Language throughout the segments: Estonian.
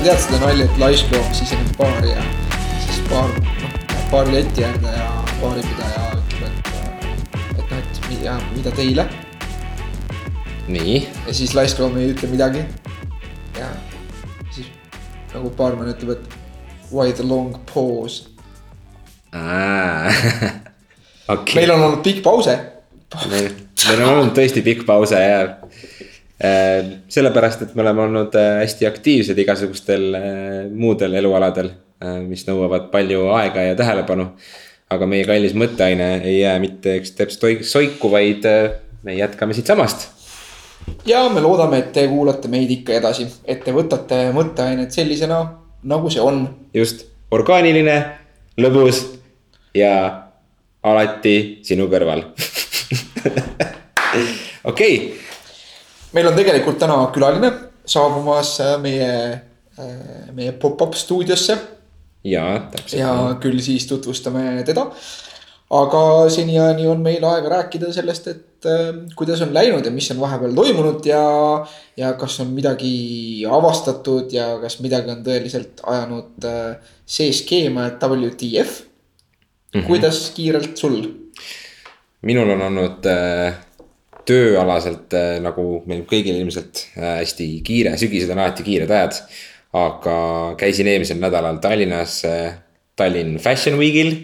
sa tead seda nalja, et laiskloom siseneb baari ja siis baar, noh, baari leti äärde ja baaripidaja ütleb, et, et noh, et mida, mida teile nii, ja siis laiskloom ei ütle midagi. ja siis nagu baarmen ütleb, et why the long pause. okei meil on olnud pikk pause. meil, meil on olnud tõesti pikk pause ja sellepärast, et me oleme olnud äh, hästi aktiivsed igasugustel äh, muudel elualadel äh,, mis nõuavad palju aega ja tähelepanu. aga meie kallis mõtteaine ei jää mitte üks teps soiku, vaid me jätkame siitsamast. ja me loodame, et te kuulate meid ikka edasi, et te võtate mõtteainet sellisena, nagu see on just orgaaniline, lõbus ja alati sinu kõrval. okei, meil on tegelikult täna külaline saabumas äh, meie, meie pop-up stuudiosse ja täpselt. ja küll siis tutvustame teda. aga seniajani on meil aega rääkida sellest, et äh, kuidas on läinud ja mis on vahepeal toimunud ja, ja kas on midagi avastatud ja kas midagi on tõeliselt ajanud äh, see skeema, et WTF. -hmm. kuidas kiirelt sul? minul on olnud äh, tööalaselt äh, nagu meil kõigil ilmselt äh, hästi kiire, sügised on alati kiired ajad. aga käisin eelmisel nädalal Tallinnas äh, Tallinn Fashion Weekil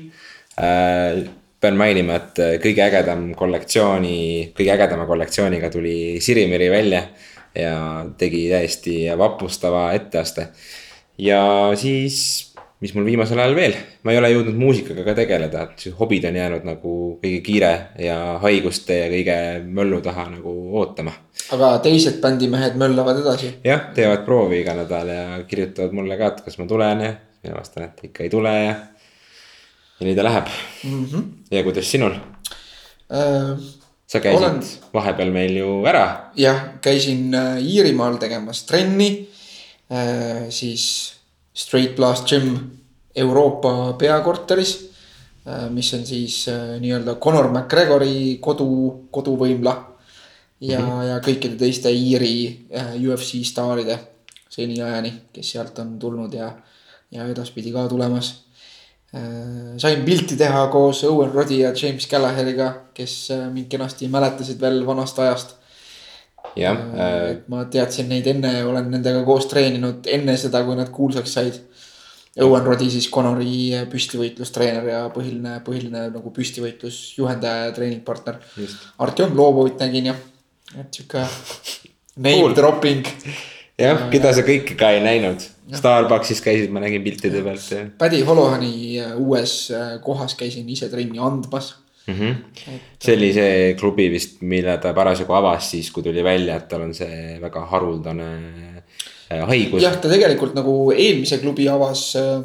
pean mainima, et kõige ägedam kollektsiooni, kõige ägedama kollektsiooniga tuli Sirimeri välja ja tegi täiesti vapustava etteaste. ja siis mis mul viimasel ajal veel, ma ei ole jõudnud muusikaga ka tegeleda, et hobid on jäänud nagu kõige kiire ja haiguste ja kõige möllu taha nagu ootama. aga teised bändimehed möllavad edasi. jah, teevad proovi iga nädal ja kirjutavad mulle ka, et kas ma tulen ja mina vastan, et ikka ei tule ja. ja nii ta läheb mm. -hmm. ja kuidas sinul, sa käisid Olen- vahepeal meil ju ära. jah, käisin äh, Iirimaal tegemas trenni. siis Straight Blast Gym Euroopa peakorteris. mis on siis äh, nii-öelda Conor McGregori kodu, koduvõimla. ja mm, -hmm. ja kõikide teiste Iiri äh, UFC staaride seniajani, kes sealt on tulnud ja, ja edaspidi ka tulemas. sain pilti teha koos Owen Roddy ja James Gallagheriga, kes äh, mind kenasti mäletasid veel vanast ajast jah äh,, et ma teadsin neid enne, olen nendega koos treeninud enne seda, kui nad kuulsaks said. Owen Roddy siis Conori püstivõitlustreener ja põhiline, põhiline nagu püstivõitlusjuhendaja ja treeningpartner. Artjom Loobovit nägin ja, et sihuke name Cool. dropping. jah, keda sa kõike ka ei näinud. Starbuckis käisid, ma nägin piltide pealt Paddy Holohani äh, uues äh, kohas käisin ise trenni andmas. mm. -hmm. see oli see klubi vist, mille ta parasjagu avas siis, kui tuli välja, et tal on see väga haruldane äh, haigus. jah, ta tegelikult nagu eelmise klubi avas äh,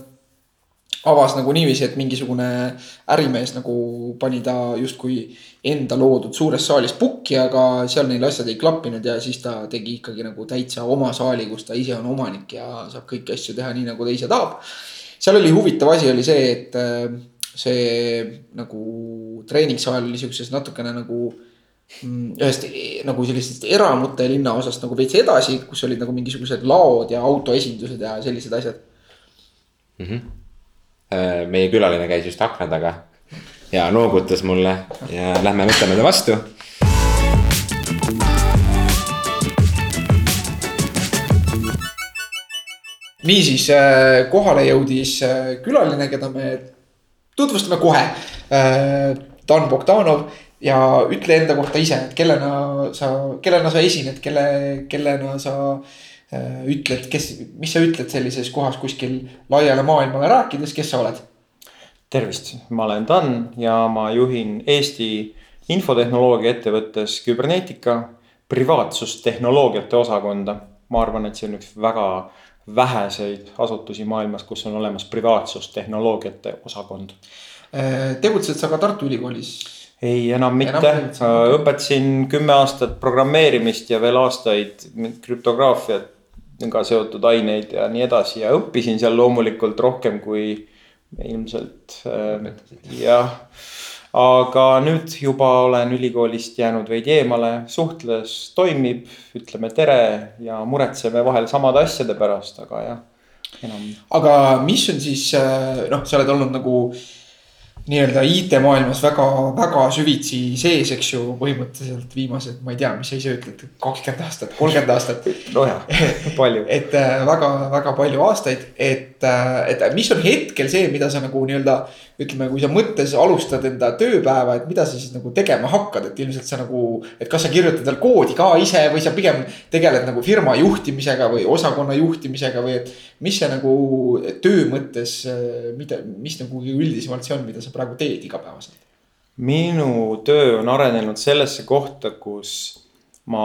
avas nagu niiviisi, et mingisugune ärimees nagu pani ta justkui enda loodud suures saalis pukki, aga seal neil asjad ei klappinud ja siis ta tegi ikkagi nagu täitsa oma saali, kus ta ise on omanik ja saab kõiki asju teha nii, nagu ta ise tahab. seal oli huvitav asi oli see, et äh, see nagu treeningsaal oli siukses natukene nagu mm, ühest nagu sellisest eramute linnaosast nagu veits edasi, kus olid nagu mingisugused laod ja autoesindused ja sellised asjad. Äh, meie külaline käis just akna taga ja noogutas mulle ja lähme võtame ta vastu. niisiis äh, kohale jõudis äh, külaline, keda me tutvustame kohe. Dan Bogdanov ja ütle enda kohta ise, et kellena sa, kellena sa esined, kelle, kellena sa äh, ütled, kes, mis sa ütled sellises kohas kuskil laiale maailmale rääkides, kes sa oled? tervist, ma olen Dan ja ma juhin Eesti infotehnoloogia ettevõttes Kybernetica privaatsustehnoloogiate osakonda. ma arvan, et see on üks väga väheseid asutusi maailmas, kus on olemas privaatsustehnoloogiate osakond. Tegutsed sa ka Tartu Ülikoolis? ei, enam mitte õpetasin kümme aastat programmeerimist ja veel aastaid krüptograafiaga seotud aineid ja nii edasi ja õppisin seal loomulikult rohkem kui ilmselt äh, jah. Aga nüüd juba olen ülikoolist jäänud veidi eemale, suhtles toimib, ütleme tere ja muretseme vahel samade asjade pärast, aga jah. enam aga mis on siis äh, noh, sa oled olnud nagu nii-öelda IT-maailmas väga-väga süvitsi sees, eks ju, põhimõtteliselt viimased, ma ei tea, mis sa ise ütled, kakskümmend aastat, kolmkümmend aastat. nojah, palju. et väga-väga palju aastaid, et, et mis on hetkel see, mida sa nagu nii-öelda ütleme, kui sa mõttes alustad enda tööpäeva, et mida sa siis nagu tegema hakkad, et ilmselt sa nagu. et kas sa kirjutad veel koodi ka ise või sa pigem tegeled nagu firma juhtimisega või osakonna juhtimisega või et. Mis see nagu töö mõttes, mida, mis nagu üldisemalt see on, mida sa praegu teed igapäevaselt? minu töö on arenenud sellesse kohta, kus ma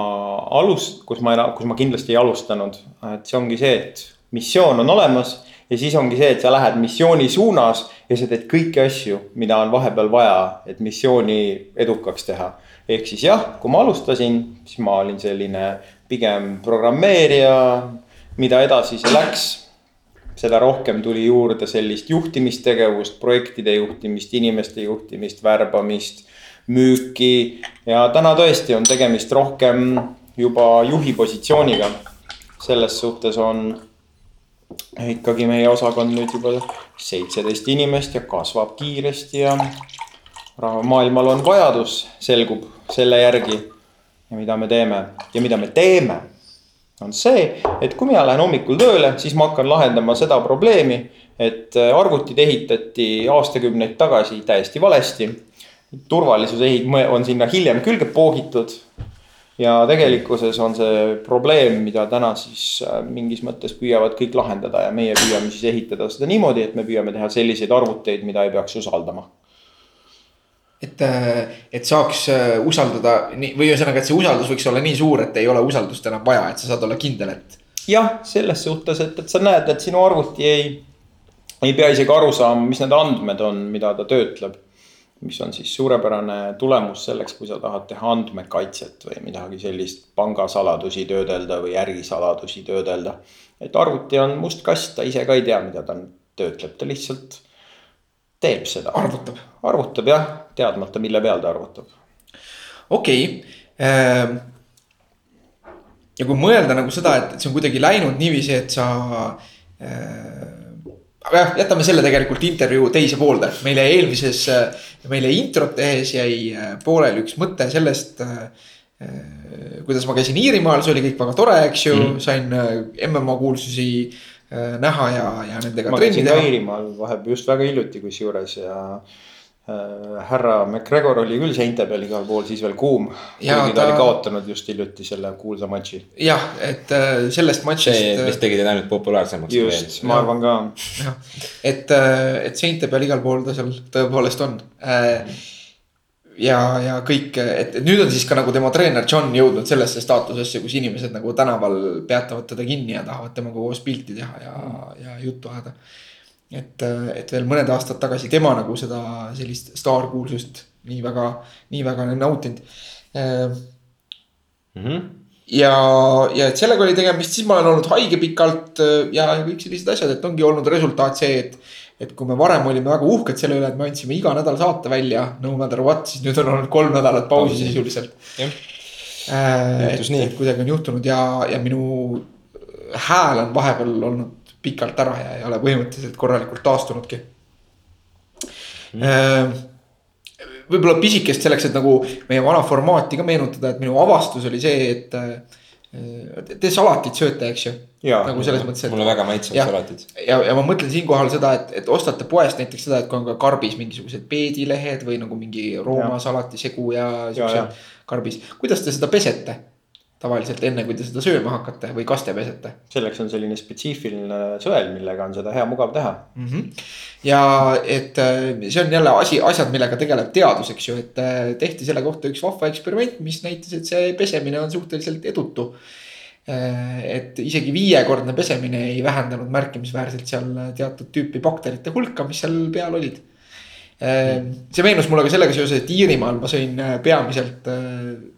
alust-, kus ma, kus ma kindlasti ei alustanud. et see ongi see, et missioon on olemas ja siis ongi see, et sa lähed missiooni suunas ja sa teed kõiki asju, mida on vahepeal vaja, et missiooni edukaks teha. ehk siis jah, kui ma alustasin, siis ma olin selline pigem programmeerija, mida edasi see läks seda rohkem tuli juurde sellist juhtimistegevust, projektide juhtimist, inimeste juhtimist, värbamist, müüki. ja täna tõesti on tegemist rohkem juba juhi positsiooniga. selles suhtes on ikkagi meie osakond nüüd juba seitseteist inimest ja kasvab kiiresti ja maailmal on vajadus, selgub selle järgi. ja mida me teeme ja mida me teeme on see, et kui mina lähen hommikul tööle, siis ma hakkan lahendama seda probleemi, et äh, arvutid ehitati aastakümneid tagasi täiesti valesti. turvalisuse ehit- on sinna hiljem külge poogitud. ja tegelikkuses on see probleem, mida täna siis äh, mingis mõttes püüavad kõik lahendada ja meie püüame siis ehitada seda niimoodi, et me püüame teha selliseid arvuteid, mida ei peaks usaldama et, et saaks äh, usaldada nii või ühesõnaga, et see usaldus võiks olla nii suur, et ei ole usaldust enam vaja, et sa saad olla kindel, et. jah, selles suhtes, et, et sa näed, et sinu arvuti ei, ei pea isegi aru saama, mis need andmed on, mida ta töötleb. mis on siis suurepärane tulemus selleks, kui sa tahad teha andmekaitset või midagi sellist, pangasaladusi töödelda või ärisaladusi töödelda. et arvuti on must kast, ta ise ka ei tea, mida ta töötleb, ta lihtsalt teeb seda. arvutab. arvutab jah, teadmata, mille peal ta arvutab. okei okay.. ja kui mõelda nagu seda, et, see on kuidagi läinud niiviisi, et sa äh,. aga jah, jätame selle tegelikult intervjuu teise poolde, meil jäi eelmises, meil jäi introt tehes jäi äh, pooleli üks mõte sellest kuidas ma käisin Iirimaal, see oli kõik väga tore, eks ju mm, -hmm. sain MM-a kuulsusi äh, näha ja, ja nendega ma käisin ka. Iirimaal vahepeal just väga hiljuti kusjuures ja härra McGregor oli küll seinte peal igal pool siis veel kuum. Ja kuigi ta, ta oli kaotanud just hiljuti selle kuulsa matši. jah, et äh, sellest see matšist. vist tegi teid ainult populaarsemaks. just, ma arvan ka. et, et seinte peal igal pool ta seal tõepoolest on. ja, ja kõik, et et nüüd on siis ka nagu tema treener John jõudnud sellesse staatusesse, kus inimesed nagu tänaval peatavad teda kinni ja tahavad temaga koos pilti teha ja, ja juttu ajada. et, et veel mõned aastad tagasi tema nagu seda sellist staarkuulsust nii väga, nii väga nautinud Mhm. ja, ja et sellega oli tegemist, siis ma olen olnud haige pikalt äh, ja kõik sellised asjad, et ongi olnud resultaat see, et. et kui me varem olime väga uhked selle üle, et me andsime iga nädal saate välja, no matter what, siis nüüd on olnud kolm nädalat pausi sisuliselt. jah, et Juhtus, nii. kuidagi on juhtunud ja, ja minu hääl on vahepeal olnud pikalt ära ja ei ole põhimõtteliselt korralikult taastunudki mm.. võib-olla pisikest selleks, et nagu meie vana formaati ka meenutada, et minu avastus oli see, et äh, te salatit sööte, eks ju. Nagu selles mõttes, et. mulle väga maitsevad salatid. ja, ja ma mõtlen siinkohal seda, et, et ostate poest näiteks seda, et kui on ka karbis mingisugused peedilehed või nagu mingi Rooma salatisegu ja jah. siuksed karbis. kuidas te seda pesete tavaliselt enne, kui te seda sööma hakkate või kas te pesete selleks on selline spetsiifiline sõel, millega on seda hea mugav teha. mm? -hmm. ja et äh, see on jälle asi, asjad, millega tegeleb teadus, eks ju, et äh, tehti selle kohta üks vahva eksperiment, mis näitas, et see pesemine on suhteliselt edutu. et isegi viiekordne pesemine ei vähendanud märkimisväärselt seal teatud tüüpi bakterite hulka, mis seal peal olid. See meenus mulle ka sellega seoses, et Iirimaal ma sõin äh, peamiselt,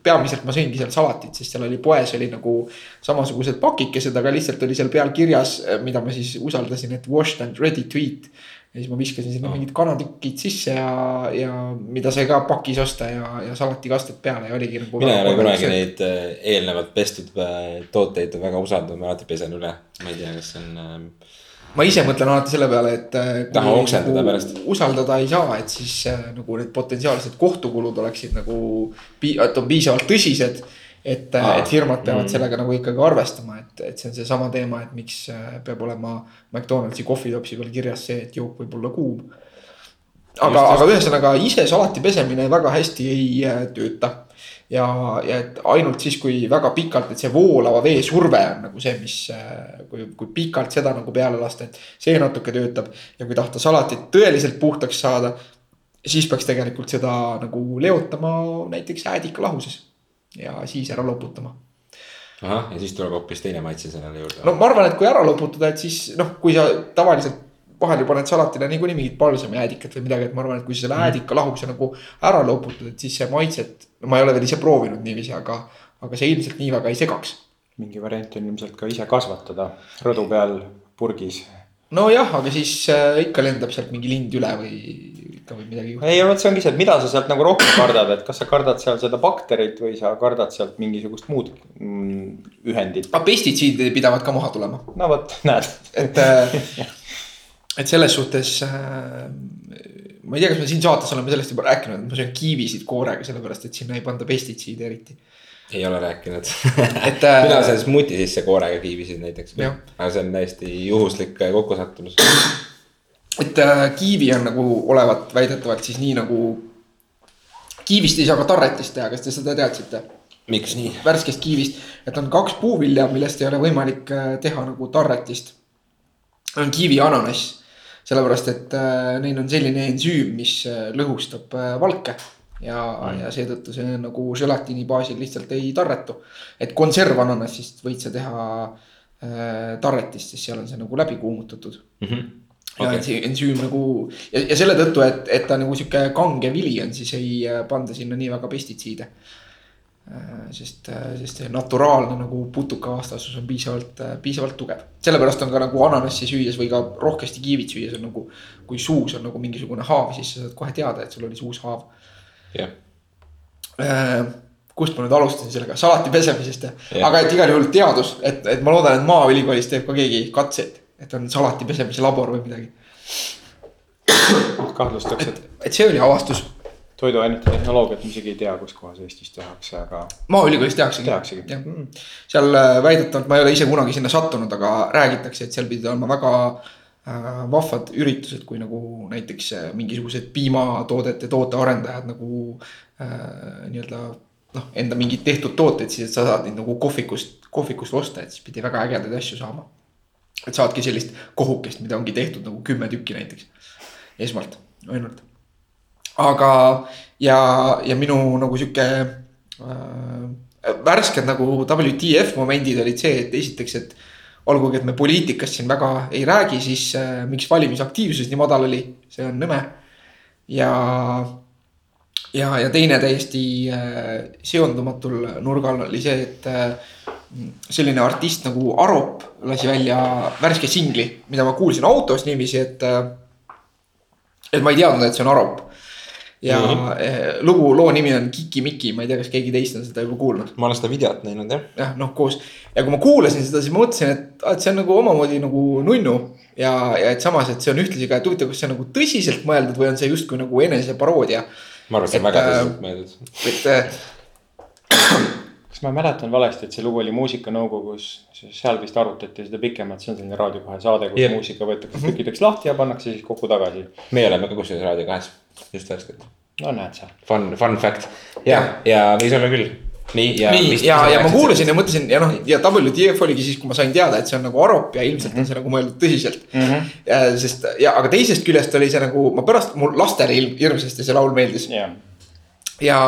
peamiselt ma sõingi seal salatit, sest seal oli poes oli nagu samasugused pakikesed, aga lihtsalt oli seal peal kirjas, mida ma siis usaldasin, et washed and ready to eat. ja siis ma viskasin sinna mingid kanatükid sisse ja, ja mida sai ka pakis osta ja, ja salatikastet peale ja oligi nagu. mina ei ole kunagi neid äh, eelnevalt pestud äh, tooteid väga usaldanud, ma alati pesen üle, ma ei tea, kas see on äh, ma ise mõtlen alati selle peale, et. äh, Taha oksendada pärast. usaldada ei saa, et siis äh, nagu need potentsiaalsed kohtukulud oleksid nagu, et on piisavalt tõsised. et, Aa, et firmad peavad mm. sellega nagu ikkagi arvestama, et, et see on seesama teema, et miks äh, peab olema McDonaldsi kohvitopsi peal kirjas see, et jook võib olla kuum. aga, aga ühesõnaga ise salati pesemine väga hästi ei äh, tööta ja, ja et ainult siis, kui väga pikalt, et see voolava vee surve on nagu see, mis, kui, kui pikalt seda nagu peale lasta, et see natuke töötab. ja kui tahta salatit tõeliselt puhtaks saada, siis peaks tegelikult seda nagu leotama näiteks äädikalahuses ja siis ära loputama. ahah, ja siis tuleb hoopis teine maitse sellele juurde. no ma arvan, et kui ära loputada, et siis noh, kui sa tavaliselt vahel ju paned salatile niikuinii mingit palsamiäädikat või midagi, et ma arvan, et kui sa selle äädika lahuse nagu ära loputad, et siis see maitset. no ma ei ole veel ise proovinud niiviisi, aga, aga see ilmselt nii väga ei segaks. mingi variant on ilmselt ka ise kasvatada rõdu peal purgis. nojah, aga siis äh, ikka lendab sealt mingi lind üle või ikka võib midagi juhtuda. ei, vot see ongi see, et mida sa sealt nagu rohkem kardad, et kas sa kardad seal seda bakterit või sa kardad sealt mingisugust muud mm, ühendit. aga pestitsiidid pidavad ka maha tulema, no vot, näed. et äh, et selles suhtes äh, ma ei tea, kas me siin saates oleme sellest juba rääkinud, et ma söön kiivisid koorega, sellepärast et sinna ei panda pestitsiide eriti. ei ole rääkinud Et, äh, mina söön smuuti sisse koorega kiivisid näiteks. Aga see on täiesti juhuslik kokkusattumus. et äh, kiivi on nagu olevat väidetavalt siis nii nagu. kiivist ei saa ka tarretist teha, kas te seda teadsite? miks nii? värskest kiivist, et on kaks puuvilja, millest ei ole võimalik äh, teha nagu tarretist. on kiivi ja ananass, sellepärast et äh, neil on selline ensüüm, mis äh, lõhustab äh, valke. ja mm., ja seetõttu see nagu želatiini baasil lihtsalt ei tarretu. et konservananassist võid sa teha tarretist, sest seal on see nagu läbi kuumutatud Mm -hmm. ja Okei. see ensüüm nagu ja, ja selle tõttu, et, et ta nagu sihuke kange vili on, siis ei panda sinna nii väga pestitsiide. sest, sest see naturaalne nagu putukavastasus on piisavalt, piisavalt tugev. sellepärast on ka nagu ananassi süües või ka rohkesti kiivit süües on nagu, kui suus on nagu mingisugune haav, siis sa saad kohe teada, et sul oli suus haav jah, Äh, kust ma nüüd alustasin sellega, salati pesemisest Jah. aga et igal juhul teadus, et, et ma loodan, et Maaülikoolis teeb ka keegi katseid, et on salati pesemise labor või midagi. kahtlustatakse, et et see oli avastus, toiduainete tehnoloogiat ma isegi ei tea, kus kohas Eestis tehakse, aga Maaülikoolis tehaksegi. Tehaksegi. jah, seal äh, väidetavalt, ma ei ole ise kunagi sinna sattunud, aga räägitakse, et seal pidid olema väga äh, vahvad üritused, kui nagu näiteks äh, mingisugused piimatoodete tootearendajad nagu äh, nii-öelda noh, enda mingeid tehtud tooteid siis, et sa saad neid nagu kohvikust, kohvikust osta, et siis pidi väga ägedaid asju saama. et saadki sellist kohukest, mida ongi tehtud nagu kümme tükki näiteks, esmalt ainult. aga, ja, ja minu nagu sihuke äh, värsked nagu WTF momendid olid see, et esiteks, et olgugi, et me poliitikast siin väga ei räägi, siis äh, miks valimisaktiivsus nii madal oli, see on nõme. ja, ja, ja teine täiesti äh, seondumatul nurgal oli see, et äh, selline artist nagu Arop lasi välja värske singli, mida ma kuulsin autos niiviisi, et äh, et ma ei teadnud, et see on Arop. Ja mm. -hmm. lugu, loo nimi on Kiki-Miki, ma ei tea, kas keegi teist on seda juba kuulnud. ma olen seda videot näinud jah. jah, noh koos ja kui ma kuulasin seda, siis ma mõtlesin, et, et see on nagu omamoodi nagu nunnu. ja, ja et samas, et see on ühtlasi ka, et huvitav, kas see on nagu tõsiselt mõeldud või on see justkui nagu eneseparoodia. ma arvan, et see on väga äh, tõsiselt mõeldud. et äh, kas ma mäletan valesti, et see lugu oli muusikanõukogus, seal vist arutati seda pikemalt, see on selline Raadio kahe saade, kus Jah. muusika võetakse tükkideks lahti ja pannakse siis kokku tagasi. meie oleme ka kusjuures Raadio kahes, just värskelt. no näed sa. Fun, fun fact ja, ja võis olla küll. nii ja. nii ja, ja ma kuulasin ja mõtlesin ja noh, ja WTF oligi siis, kui ma sain teada, et see on nagu Arop ja ilmselt on see nagu mõeldud tõsiselt mm. -hmm. sest ja, aga teisest küljest oli see nagu, ma pärast, mul lastele ilm- hirmsasti see laul meeldis. jah, ja,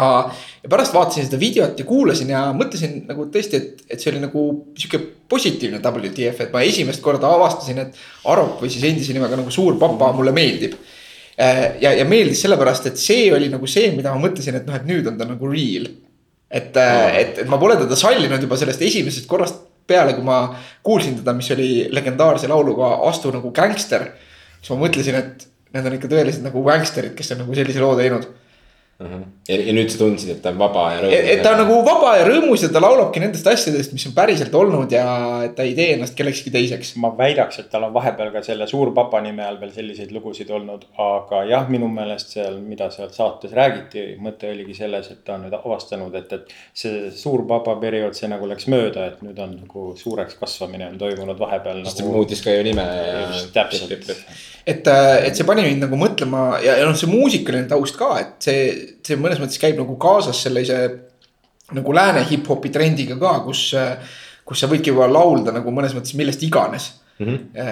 ja pärast vaatasin seda videot ja kuulasin ja mõtlesin nagu tõesti, et, et see oli nagu sihuke positiivne WTF, et ma esimest korda avastasin, et Arop või siis endise nimega nagu Suur Papa mulle meeldib. ja, ja meeldis sellepärast, et see oli nagu see, mida ma mõtlesin, et noh, et nüüd on ta nagu real. et, et, et ma pole teda sallinud juba sellest esimesest korrast peale, kui ma kuulsin teda, mis oli legendaarse lauluga Astu nagu gängster. siis ma mõtlesin, et need on ikka tõelised nagu gängsterid, kes on nagu sellise loo teinud ja, ja nüüd sa tundsid, et ta on vaba ja et, et ta on nagu vaba ja rõõmus ja ta laulabki nendest asjadest, mis on päriselt olnud ja et ta ei tee ennast kellekski teiseks. ma väidaks, et tal on vahepeal ka selle Suurpapa nime all veel selliseid lugusid olnud, aga jah, minu meelest seal, mida seal saates räägiti, mõte oligi selles, et ta on nüüd avastanud, et, et see Suurpapa periood, see nagu läks mööda, et nüüd on nagu suureks kasvamine on toimunud vahepeal sest ta nagu. muutis ka ju nime ja. just täpselt, et, et see pani mind nagu mõtlema ja, ja noh, see muusikaline taust ka, et see, see mõnes mõttes käib nagu kaasas sellise nagu lääne hip-hopi trendiga ka, kus, kus sa võidki juba laulda nagu mõnes mõttes millest iganes mm. -hmm.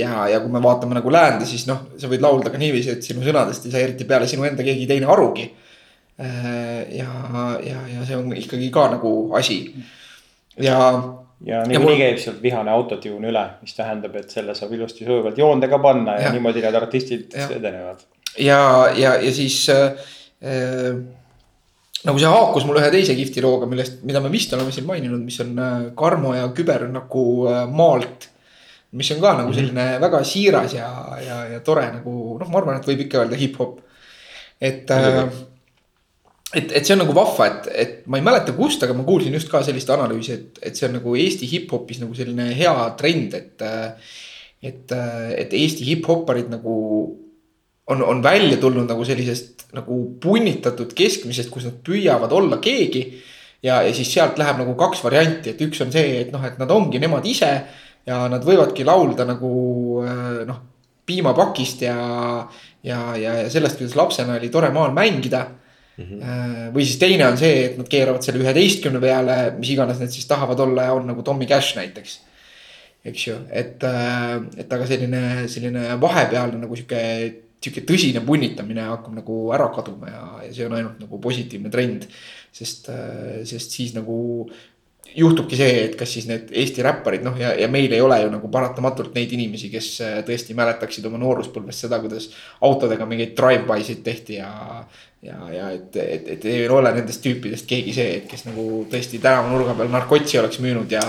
ja, ja kui me vaatame nagu läände, siis noh, sa võid laulda ka niiviisi, et sinu sõnadest ei saa eriti peale sinu enda keegi teine arugi. ja, ja, ja see on ikkagi ka nagu asi ja ja Ja niikuinii mul- käib sealt vihane autotune üle, mis tähendab, et selle saab ilusti sujuvalt joondega panna ja, ja niimoodi need artistid Jah. edenevad. ja, ja, ja siis äh, nagu see haakus mul ühe teise kihvti looga, millest, mida me vist oleme siin maininud, mis on äh, Karmo ja küberrünnaku äh, maalt. mis on ka nagu selline väga siiras ja, ja, ja tore nagu noh, ma arvan, et võib ikka öelda hip-hop. et äh, et, et see on nagu vahva, et, et ma ei mäleta kust, aga ma kuulsin just ka sellist analüüsi, et, et see on nagu Eesti hip-hopis nagu selline hea trend, et. et, et Eesti hip-hopparid nagu on, on välja tulnud nagu sellisest nagu punnitatud keskmisest, kus nad püüavad olla keegi. ja, ja siis sealt läheb nagu kaks varianti, et üks on see, et noh, et nad ongi nemad ise ja nad võivadki laulda nagu äh, noh, piimapakist ja, ja, ja, ja sellest, kuidas lapsena oli tore maal mängida mm. -hmm. või siis teine on see, et nad keeravad selle üheteistkümne peale, mis iganes nad siis tahavad olla ja on nagu Tommy Cash näiteks. eks ju, et, et aga selline, selline vahepealne nagu sihuke, sihuke tõsine punnitamine hakkab nagu ära kaduma ja, ja see on ainult nagu positiivne trend. sest, sest siis nagu juhtubki see, et kas siis need Eesti räpparid, noh ja, ja meil ei ole ju nagu paratamatult neid inimesi, kes äh, tõesti mäletaksid oma nooruspõlvest seda, kuidas autodega mingeid drive-by'sid tehti ja. ja, ja et, et, et ei ole nendest tüüpidest keegi see, et kes nagu tõesti tänavanurga peal narkotsi oleks müünud ja.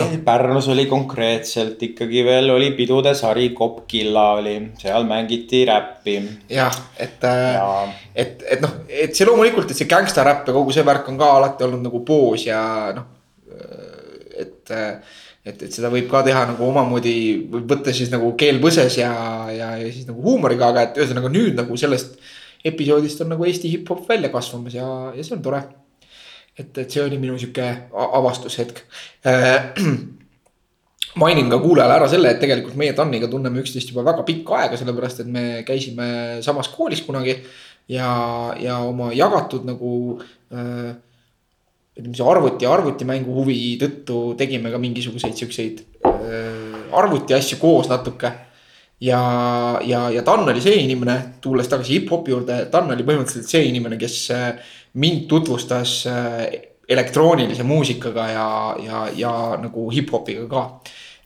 no.. Pärnus oli konkreetselt ikkagi veel oli pidude sari Kopp Killa oli, seal mängiti räppi jah, et äh, ja et, et noh, et see loomulikult, et see gängstaräpp ja kogu see värk on ka alati olnud nagu poos ja noh. et, et, et seda võib ka teha nagu omamoodi, võib võtta siis nagu keel põses ja, ja, ja siis nagu huumoriga, aga et ühesõnaga nüüd nagu sellest episoodist on nagu Eesti hip-hop välja kasvamas ja, ja see on tore. et, et see oli minu sihuke avastushetk mainin ka kuulajale ära selle, et tegelikult meie Tanniga tunneme üksteist juba väga pikka aega, sellepärast et me käisime samas koolis kunagi. ja, ja oma jagatud nagu äh,. ütleme, see arvuti ja arvutimängu huvi tõttu tegime ka mingisuguseid siukseid äh, arvuti asju koos natuke. ja, ja, ja Tann oli see inimene, tulles tagasi hip-hopi juurde, Tann oli põhimõtteliselt see inimene, kes äh, mind tutvustas äh, elektroonilise muusikaga ja, ja, ja nagu hip-hopiga ka.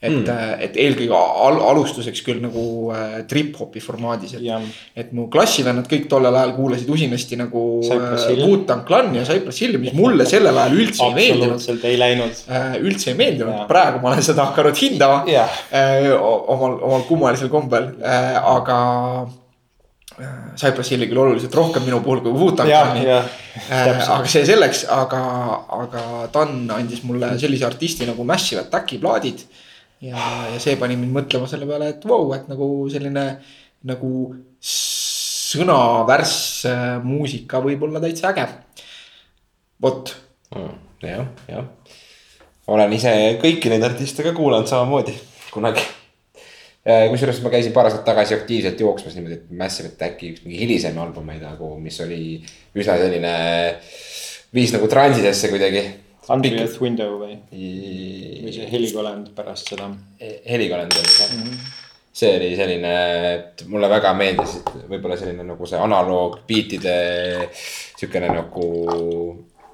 Et mm., et eelkõige al alustuseks küll nagu äh, trip-hopi formaadis, et ja et mu klassivennad kõik tollel ajal kuulasid usinasti nagu äh. Wu-Tang Clan ja Cypress Hilli, mis mulle sellel ajal üldse ei meeldinud. absoluutselt ei läinud. üldse ei meeldinud Jaa., praegu ma olen seda hakanud hindama jah, äh, omal, omal kummalisel kombel äh,, aga äh, Cypress Hilli küll oluliselt rohkem minu puhul kui Wu-Tang Clani. Äh, aga see selleks, aga, aga Dan andis mulle sellise artisti nagu Massive Attacki plaadid. ja, ja see pani mind mõtlema selle peale, et vau, et nagu selline nagu sõnavärss äh, muusika võib olla täitsa äge. vot, jah, jah. olen ise kõiki neid artiste ka kuulanud samamoodi kunagi. kusjuures ma käisin paar aastat tagasi aktiivselt jooksmas niimoodi, et Massive Attacki üks mingi hilisem albumeid nagu, mis oli üsna selline, viis nagu transisesse kuidagi. Hundredth Window või, või see helikolend pärast seda. helikalender oli see. see oli selline, et mulle väga meeldis, et võib-olla selline nagu see analoog beat'ide siukene nagu.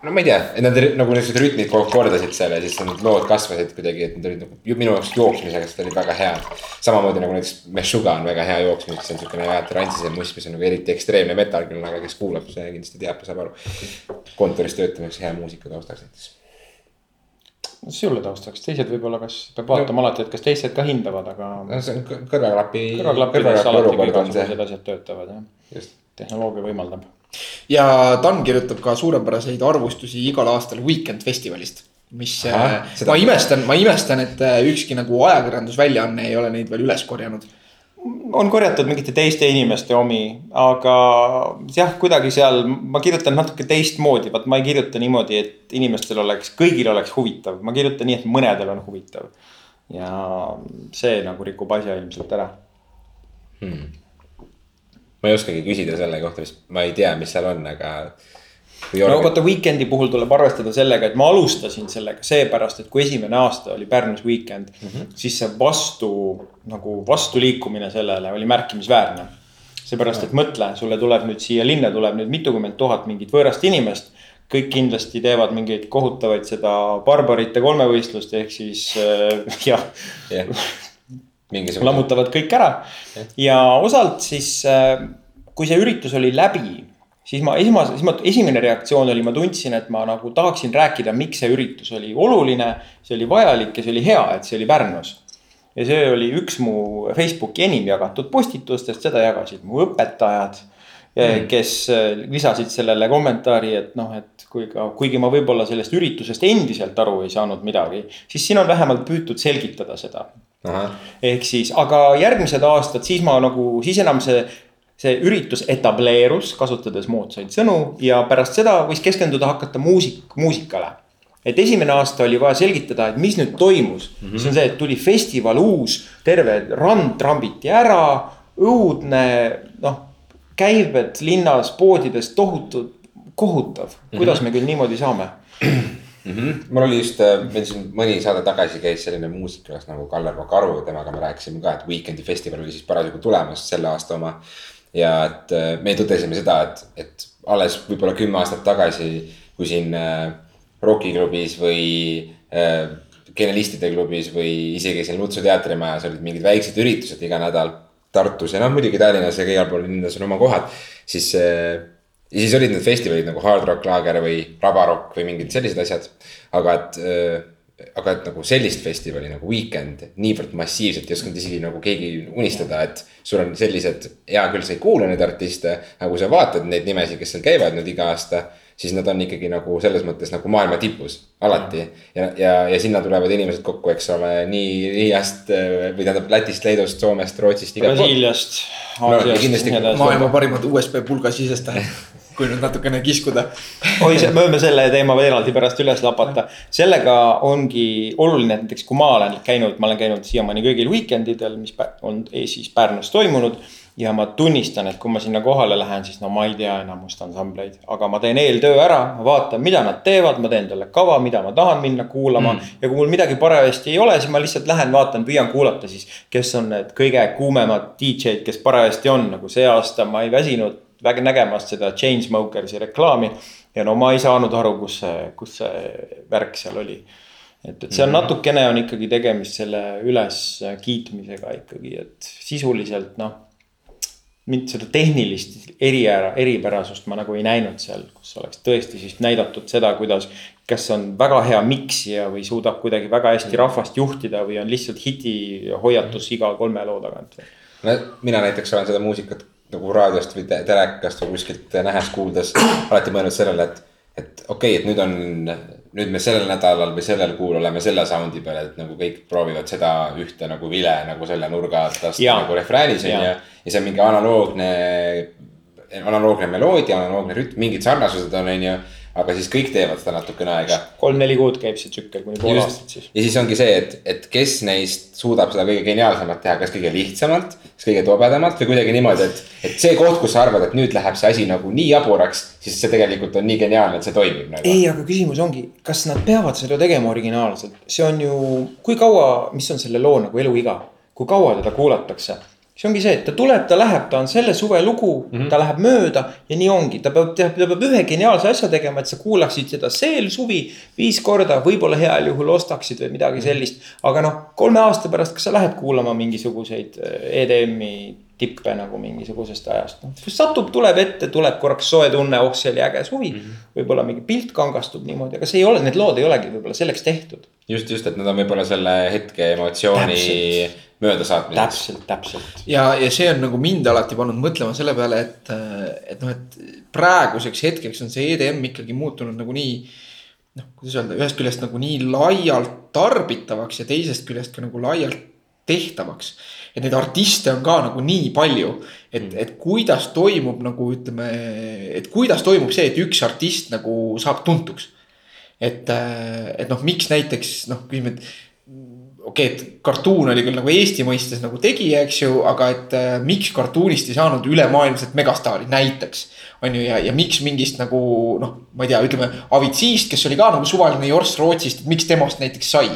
no ma ei tea, et nad nagu niisugused rütmid kordasid seal ja siis need lood kasvasid kuidagi, et need olid nagu minu jaoks jooksmisega, sest olid väga head. samamoodi nagu näiteks Meshuga on väga hea jooksmiseks, see on siukene väga transisem must, mis on nagu eriti ekstreemne metal küll, aga kes kuulab, see kindlasti teab ja saab aru. kontoris töötamiseks hea muusika taustaks näiteks. Sulle taustaks, teised võib-olla, kas peab vaatama alati, et kas teised ka hindavad, aga no see on kõ- kõrvaklapi. kõrvaklappides alati ka igasugused asjad töötavad jah, just tehnoloogia võimaldab. ja Dan kirjutab ka suurepäraseid arvustusi igal aastal Weekend festivalist mis Ahah, äh, ma imestan, ma imestan, et äh, ükski nagu ajakirjandusväljaanne ei ole neid veel üles korjanud. On korjatud mingite teiste inimeste omi, aga jah, kuidagi seal ma kirjutan natuke teistmoodi, vaat ma ei kirjuta niimoodi, et inimestel oleks, kõigil oleks huvitav, ma kirjutan nii, et mõnedel on huvitav. ja see nagu rikub asja ilmselt ära. ma ei oskagi küsida selle kohta, mis ma ei tea, mis seal on, aga. No vaata Weekend'i puhul tuleb arvestada sellega, et ma alustasin sellega seepärast, et kui esimene aasta oli Pärnus Weekend mm, -hmm. siis see vastu nagu vastuliikumine sellele oli märkimisväärne. seepärast, et mõtle, sulle tuleb nüüd siia linna tuleb nüüd mitukümmend tuhat mingit võõrast inimest. kõik kindlasti teevad mingeid kohutavaid seda barbarite kolmevõistlust ehk siis äh, jah mingisugune. lammutavad kõik ära ja osalt siis, kui see üritus oli läbi, siis ma esmase, siis ma, esimene reaktsioon oli, ma tundsin, et ma nagu tahaksin rääkida, miks see üritus oli oluline, see oli vajalik ja see oli hea, et see oli Pärnus. ja see oli üks mu Facebooki enim jagatud postitustest, seda jagasid mu õpetajad mm., kes äh, lisasid sellele kommentaari, et noh, et kui ka, kuigi ma võib-olla sellest üritusest endiselt aru ei saanud midagi, siis siin on vähemalt püütud selgitada seda ehk siis, aga järgmised aastad, siis ma nagu, siis enam see, see üritus etableerus, kasutades moodsaid sõnu ja pärast seda võis keskenduda hakata muusik, muusikale. et esimene aasta oli vaja selgitada, et mis nüüd toimus mm, -hmm. see on see, et tuli festival uus, terve rand trambiti ära, õudne, noh. käibed linnas, poodides tohutud, kohutav, kuidas me küll niimoodi saame mul oli just, meil siin mõni saade tagasi käis selline muusikas nagu Kaller Makaru, temaga me rääkisime ka, et Weekend'i festival oli siis parasjagu tulemas selle aasta oma. Ja et äh, me tõdesime seda, et, et alles võib-olla kümme aastat tagasi, kui siin äh, rokiklubis või äh, genialistide klubis või isegi siin Lutsu teatrimajas olid mingid väiksed üritused iga nädal Tartus ja noh, muidugi Tallinnas ja igal pool linnas on oma kohad, siis äh, ja siis olid need festivalid nagu Hard Rock Laager või Rabarock või mingid sellised asjad. aga et, aga et nagu sellist festivali nagu Weekend niivõrd massiivselt ei osanud isegi nagu keegi unistada, et sul on sellised, hea küll, sa ei kuula neid artiste, aga kui sa vaatad neid nimesid, kes seal käivad nüüd iga aasta siis nad on ikkagi nagu selles mõttes nagu maailma tipus alati. Ja, ja, ja sinna tulevad inimesed kokku, eks ole, nii Riiast äh, või tähendab Lätist, Leedust, Soomest, Rootsist. Brasiiliast, No, maailma parimad USB pulgasisestajad, kui nüüd natukene kiskuda. oi, me võime selle teema veel eraldi pärast üles lapata. sellega ongi oluline, et näiteks kui ma olen käinud, ma olen käinud siiamaani kõigil weekend idel, mis on siis Pärnus toimunud. ja ma tunnistan, et kui ma sinna kohale lähen, siis no ma ei tea enamust ansambleid, aga ma teen eeltöö ära, ma vaatan, mida nad teevad, ma teen talle kava, mida ma tahan minna kuulama mm.. ja kui mul midagi parajasti ei ole, siis ma lihtsalt lähen, vaatan, püüan kuulata siis, kes on need kõige kuumemad DJ-d, kes parajasti on, nagu see aasta ma ei väsinud väga nägemast seda Chainsmokersi reklaami. ja no ma ei saanud aru, kus see, kus see värk seal oli. et, et see on natukene on ikkagi tegemist selle üleskiitmisega ikkagi, et sisuliselt noh. mind seda tehnilist eriära, eripärasust ma nagu ei näinud seal, kus oleks tõesti siis näidatud seda, kuidas. kes on väga hea miksija või suudab kuidagi väga hästi rahvast juhtida või on lihtsalt hitihoiatus iga kolme loo tagant. no mina näiteks olen seda muusikat nagu raadiost või te- telekast või kuskilt nähes-kuuldes alati mõelnud sellele, et, et okei okay,, et nüüd on, nüüd me sellel nädalal või sellel kuul oleme selle sound'i peal, et nagu kõik proovivad seda ühte nagu vile nagu selle nurga alt lasta nagu refräänis on ju. ja see on mingi analoogne, analoogne meloodia, analoogne rütm, mingid sarnasused on, on ju. Aga siis kõik teevad seda natukene aega kolm-neli kuud käib see tsükkel kuni pool aastat siis. ja siis ongi see, et, et kes neist suudab seda kõige geniaalsemat teha, kas kõige lihtsamalt, kas kõige tobedamalt või kuidagi niimoodi, et. et see koht, kus sa arvad, et nüüd läheb see asi nagu nii jaburaks, siis see tegelikult on nii geniaalne, et see toimib nagu. ei, aga küsimus ongi, kas nad peavad seda tegema originaalselt, see on ju, kui kaua, mis on selle loo nagu eluiga, kui kaua teda kuulatakse see ongi see, et ta tuleb, ta läheb, ta on selle suve lugu mm, -hmm. ta läheb mööda ja nii ongi, ta peab, ta peab ühe geniaalse asja tegema, et sa kuulaksid seda sel suvi viis korda, võib-olla heal juhul ostaksid või midagi sellist. aga noh, kolme aasta pärast, kas sa lähed kuulama mingisuguseid äh, EDM-i tippe nagu mingisugusest ajast, noh. satub, tuleb ette, tuleb korraks soe tunne, oh see oli äge suvi mm -hmm.. võib-olla mingi pilt kangastub niimoodi, aga see ei ole, need lood ei olegi võib-olla selleks tehtud. just, just, et nad on võib-olla selle hetke emotsiooni möödasaatmiseks. täpselt, täpselt. ja, ja see on nagu mind alati pannud mõtlema selle peale, et, et noh, et praeguseks hetkeks on see EDM ikkagi muutunud nagu nii. noh, kuidas öelda, ühest küljest nagu nii laialt tarbitavaks ja teisest küljest ka nagu laialt tehtavaks. Et neid artiste on ka nagu nii palju, et, Mm. et kuidas toimub nagu ütleme, et kuidas toimub see, et üks artist nagu saab tuntuks. et, et noh, miks näiteks noh, küsime, et okei okay,, et kartuun oli küll nagu Eesti mõistes nagu tegija, eks ju, aga et äh, miks kartuunist ei saanud ülemaailmset megastaari näiteks. on ju, ja, ja miks mingist nagu noh, ma ei tea, ütleme Avicii-st, kes oli ka nagu suvaline jorss Rootsist, et miks temast näiteks sai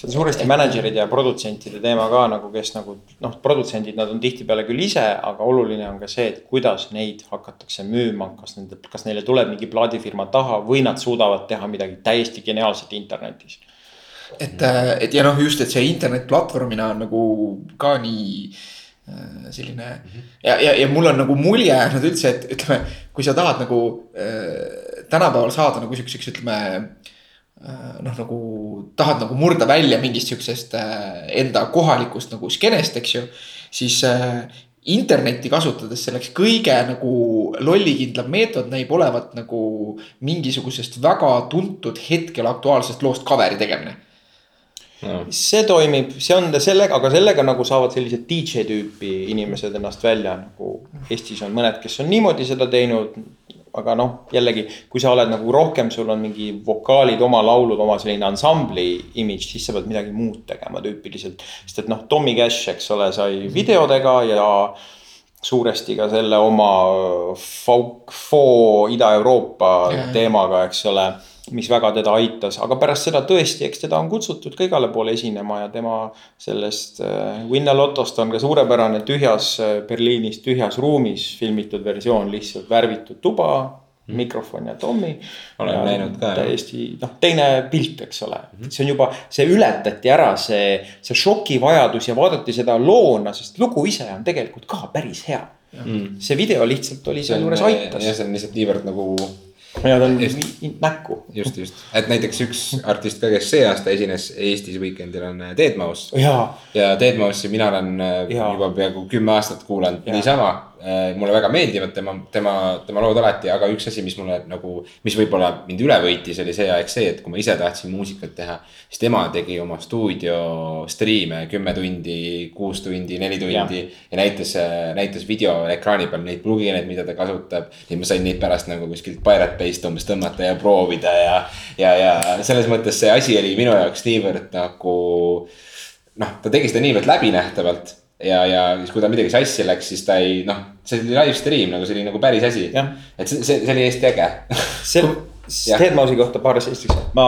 see on suuresti mänedžeride ja produtsentide teema ka nagu, kes nagu noh, produtsendid, nad on tihtipeale küll ise, aga oluline on ka see, et kuidas neid hakatakse müüma, kas nende, kas neile tuleb mingi plaadifirma taha või nad suudavad teha midagi täiesti geniaalset internetis. et, et ja noh, just, et see internetplatvormina on nagu ka nii äh, selline mm -hmm. ja, ja, ja mul on nagu mulje jäänud üldse, et ütleme, kui sa tahad nagu äh, tänapäeval saada nagu siukseks, ütleme äh, noh, nagu tahad nagu murda välja mingist siuksest äh, enda kohalikust nagu skeenest, eks ju. siis äh, internetti kasutades selleks kõige nagu lollikindlam meetod näib olevat nagu mingisugusest väga tuntud hetkel aktuaalsest loost cover'i tegemine no. see toimib, see on sellega, aga sellega nagu saavad sellised DJ tüüpi inimesed ennast välja nagu Eestis on mõned, kes on niimoodi seda teinud. Aga noh, jällegi, kui sa oled nagu rohkem, sul on mingi vokaalid, oma laulud, oma selline ansambli imidž, siis sa pead midagi muud tegema tüüpiliselt. sest et noh, Tommy Cash, eks ole, sai videodega ja suuresti ka selle oma folk, foo Ida-Euroopa teemaga, eks ole mis väga teda aitas, aga pärast seda tõesti, eks teda on kutsutud ka igale poole esinema ja tema sellest äh, Winna Lotost on ka suurepärane tühjas äh, Berliinis tühjas ruumis filmitud versioon, lihtsalt värvitud tuba mm., mikrofon ja Tommy. Olen näinud ka, jah. täiesti noh, teine pilt, eks ole mm, -hmm. see on juba, see ületati ära, see, see šokivajadus ja vaadati seda loona, sest lugu ise on tegelikult ka päris hea. Mm. see video lihtsalt oli sealjuures aitas ja see on lihtsalt niivõrd nagu ja ta on Just. näkku. just, just, et näiteks üks artist ka, kes see aasta esines Eestis Weekendil on äh, Deadmau5. jaa, ja Deadmau5-i mina olen äh, Jaa. juba peaaegu kümme aastat kuulanud niisama. Mulle väga meeldivad tema, tema, tema lood alati, aga üks asi, mis mulle nagu, mis võib-olla mind üle võitis, oli see aeg see, et kui ma ise tahtsin muusikat teha. siis tema tegi oma stuudio striime kümme tundi, kuus tundi, neli tundi ja, ja näitas, näitas videoekraani peal neid plugineid, mida ta kasutab. nii ma sain neid pärast nagu kuskilt Pirate Bay'st umbes tõmmata ja proovida ja, ja, ja selles mõttes see asi oli minu jaoks niivõrd nagu. noh, ta tegi seda niivõrd läbinähtavalt ja, ja siis, kui tal midagi sassi läks, siis ta ei noh, see oli live stream nagu see oli nagu päris asi. Et see, see, see oli hästi äge see, Jah. Deadmausi kohta paar asja esiteks, ma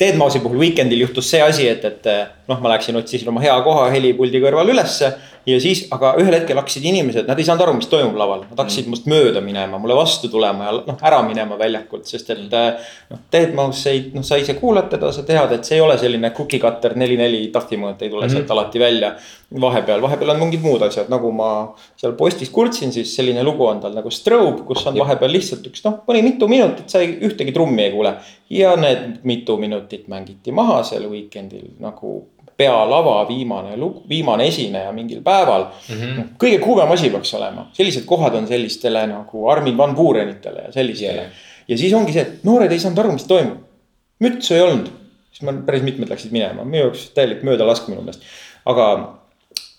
Deadmausi puhul Weekendil juhtus see asi, et, et noh, ma läksin, otsisin oma hea koha helipuldi kõrval ülesse. Ja siis, aga ühel hetkel hakkasid inimesed, nad ei saanud aru, mis toimub laval, nad hakkasid must mööda minema, mulle vastu tulema ja noh, ära minema väljakult, sest et noh, Deadmaus ei, noh, sa ise kuulad teda, sa tead, et see ei ole selline cookie cutter neli-neli tahti mõõt ei tule mm -hmm. sealt alati välja. vahepeal, vahepeal on mingid muud asjad, nagu ma seal postis kurtsin, siis selline lugu on tal nagu Strobe, kus on vahepeal lihtsalt üks noh, mõni mitu minutit sa ei, ühtegi trummi ei kuule. ja need mitu minutit mängiti maha sel weekend'il nagu pealava viimane lugu, viimane esineja mingil päeval mm. -hmm. kõige kuumem asi peaks olema, sellised kohad on sellistele nagu Armin van Buurenitele ja sellistele Yeah. ja siis ongi see, et noored ei saanud aru, mis toimub. mütsu ei olnud, siis ma päris mitmed läksid minema, minu jaoks täielik möödalask minu meelest. aga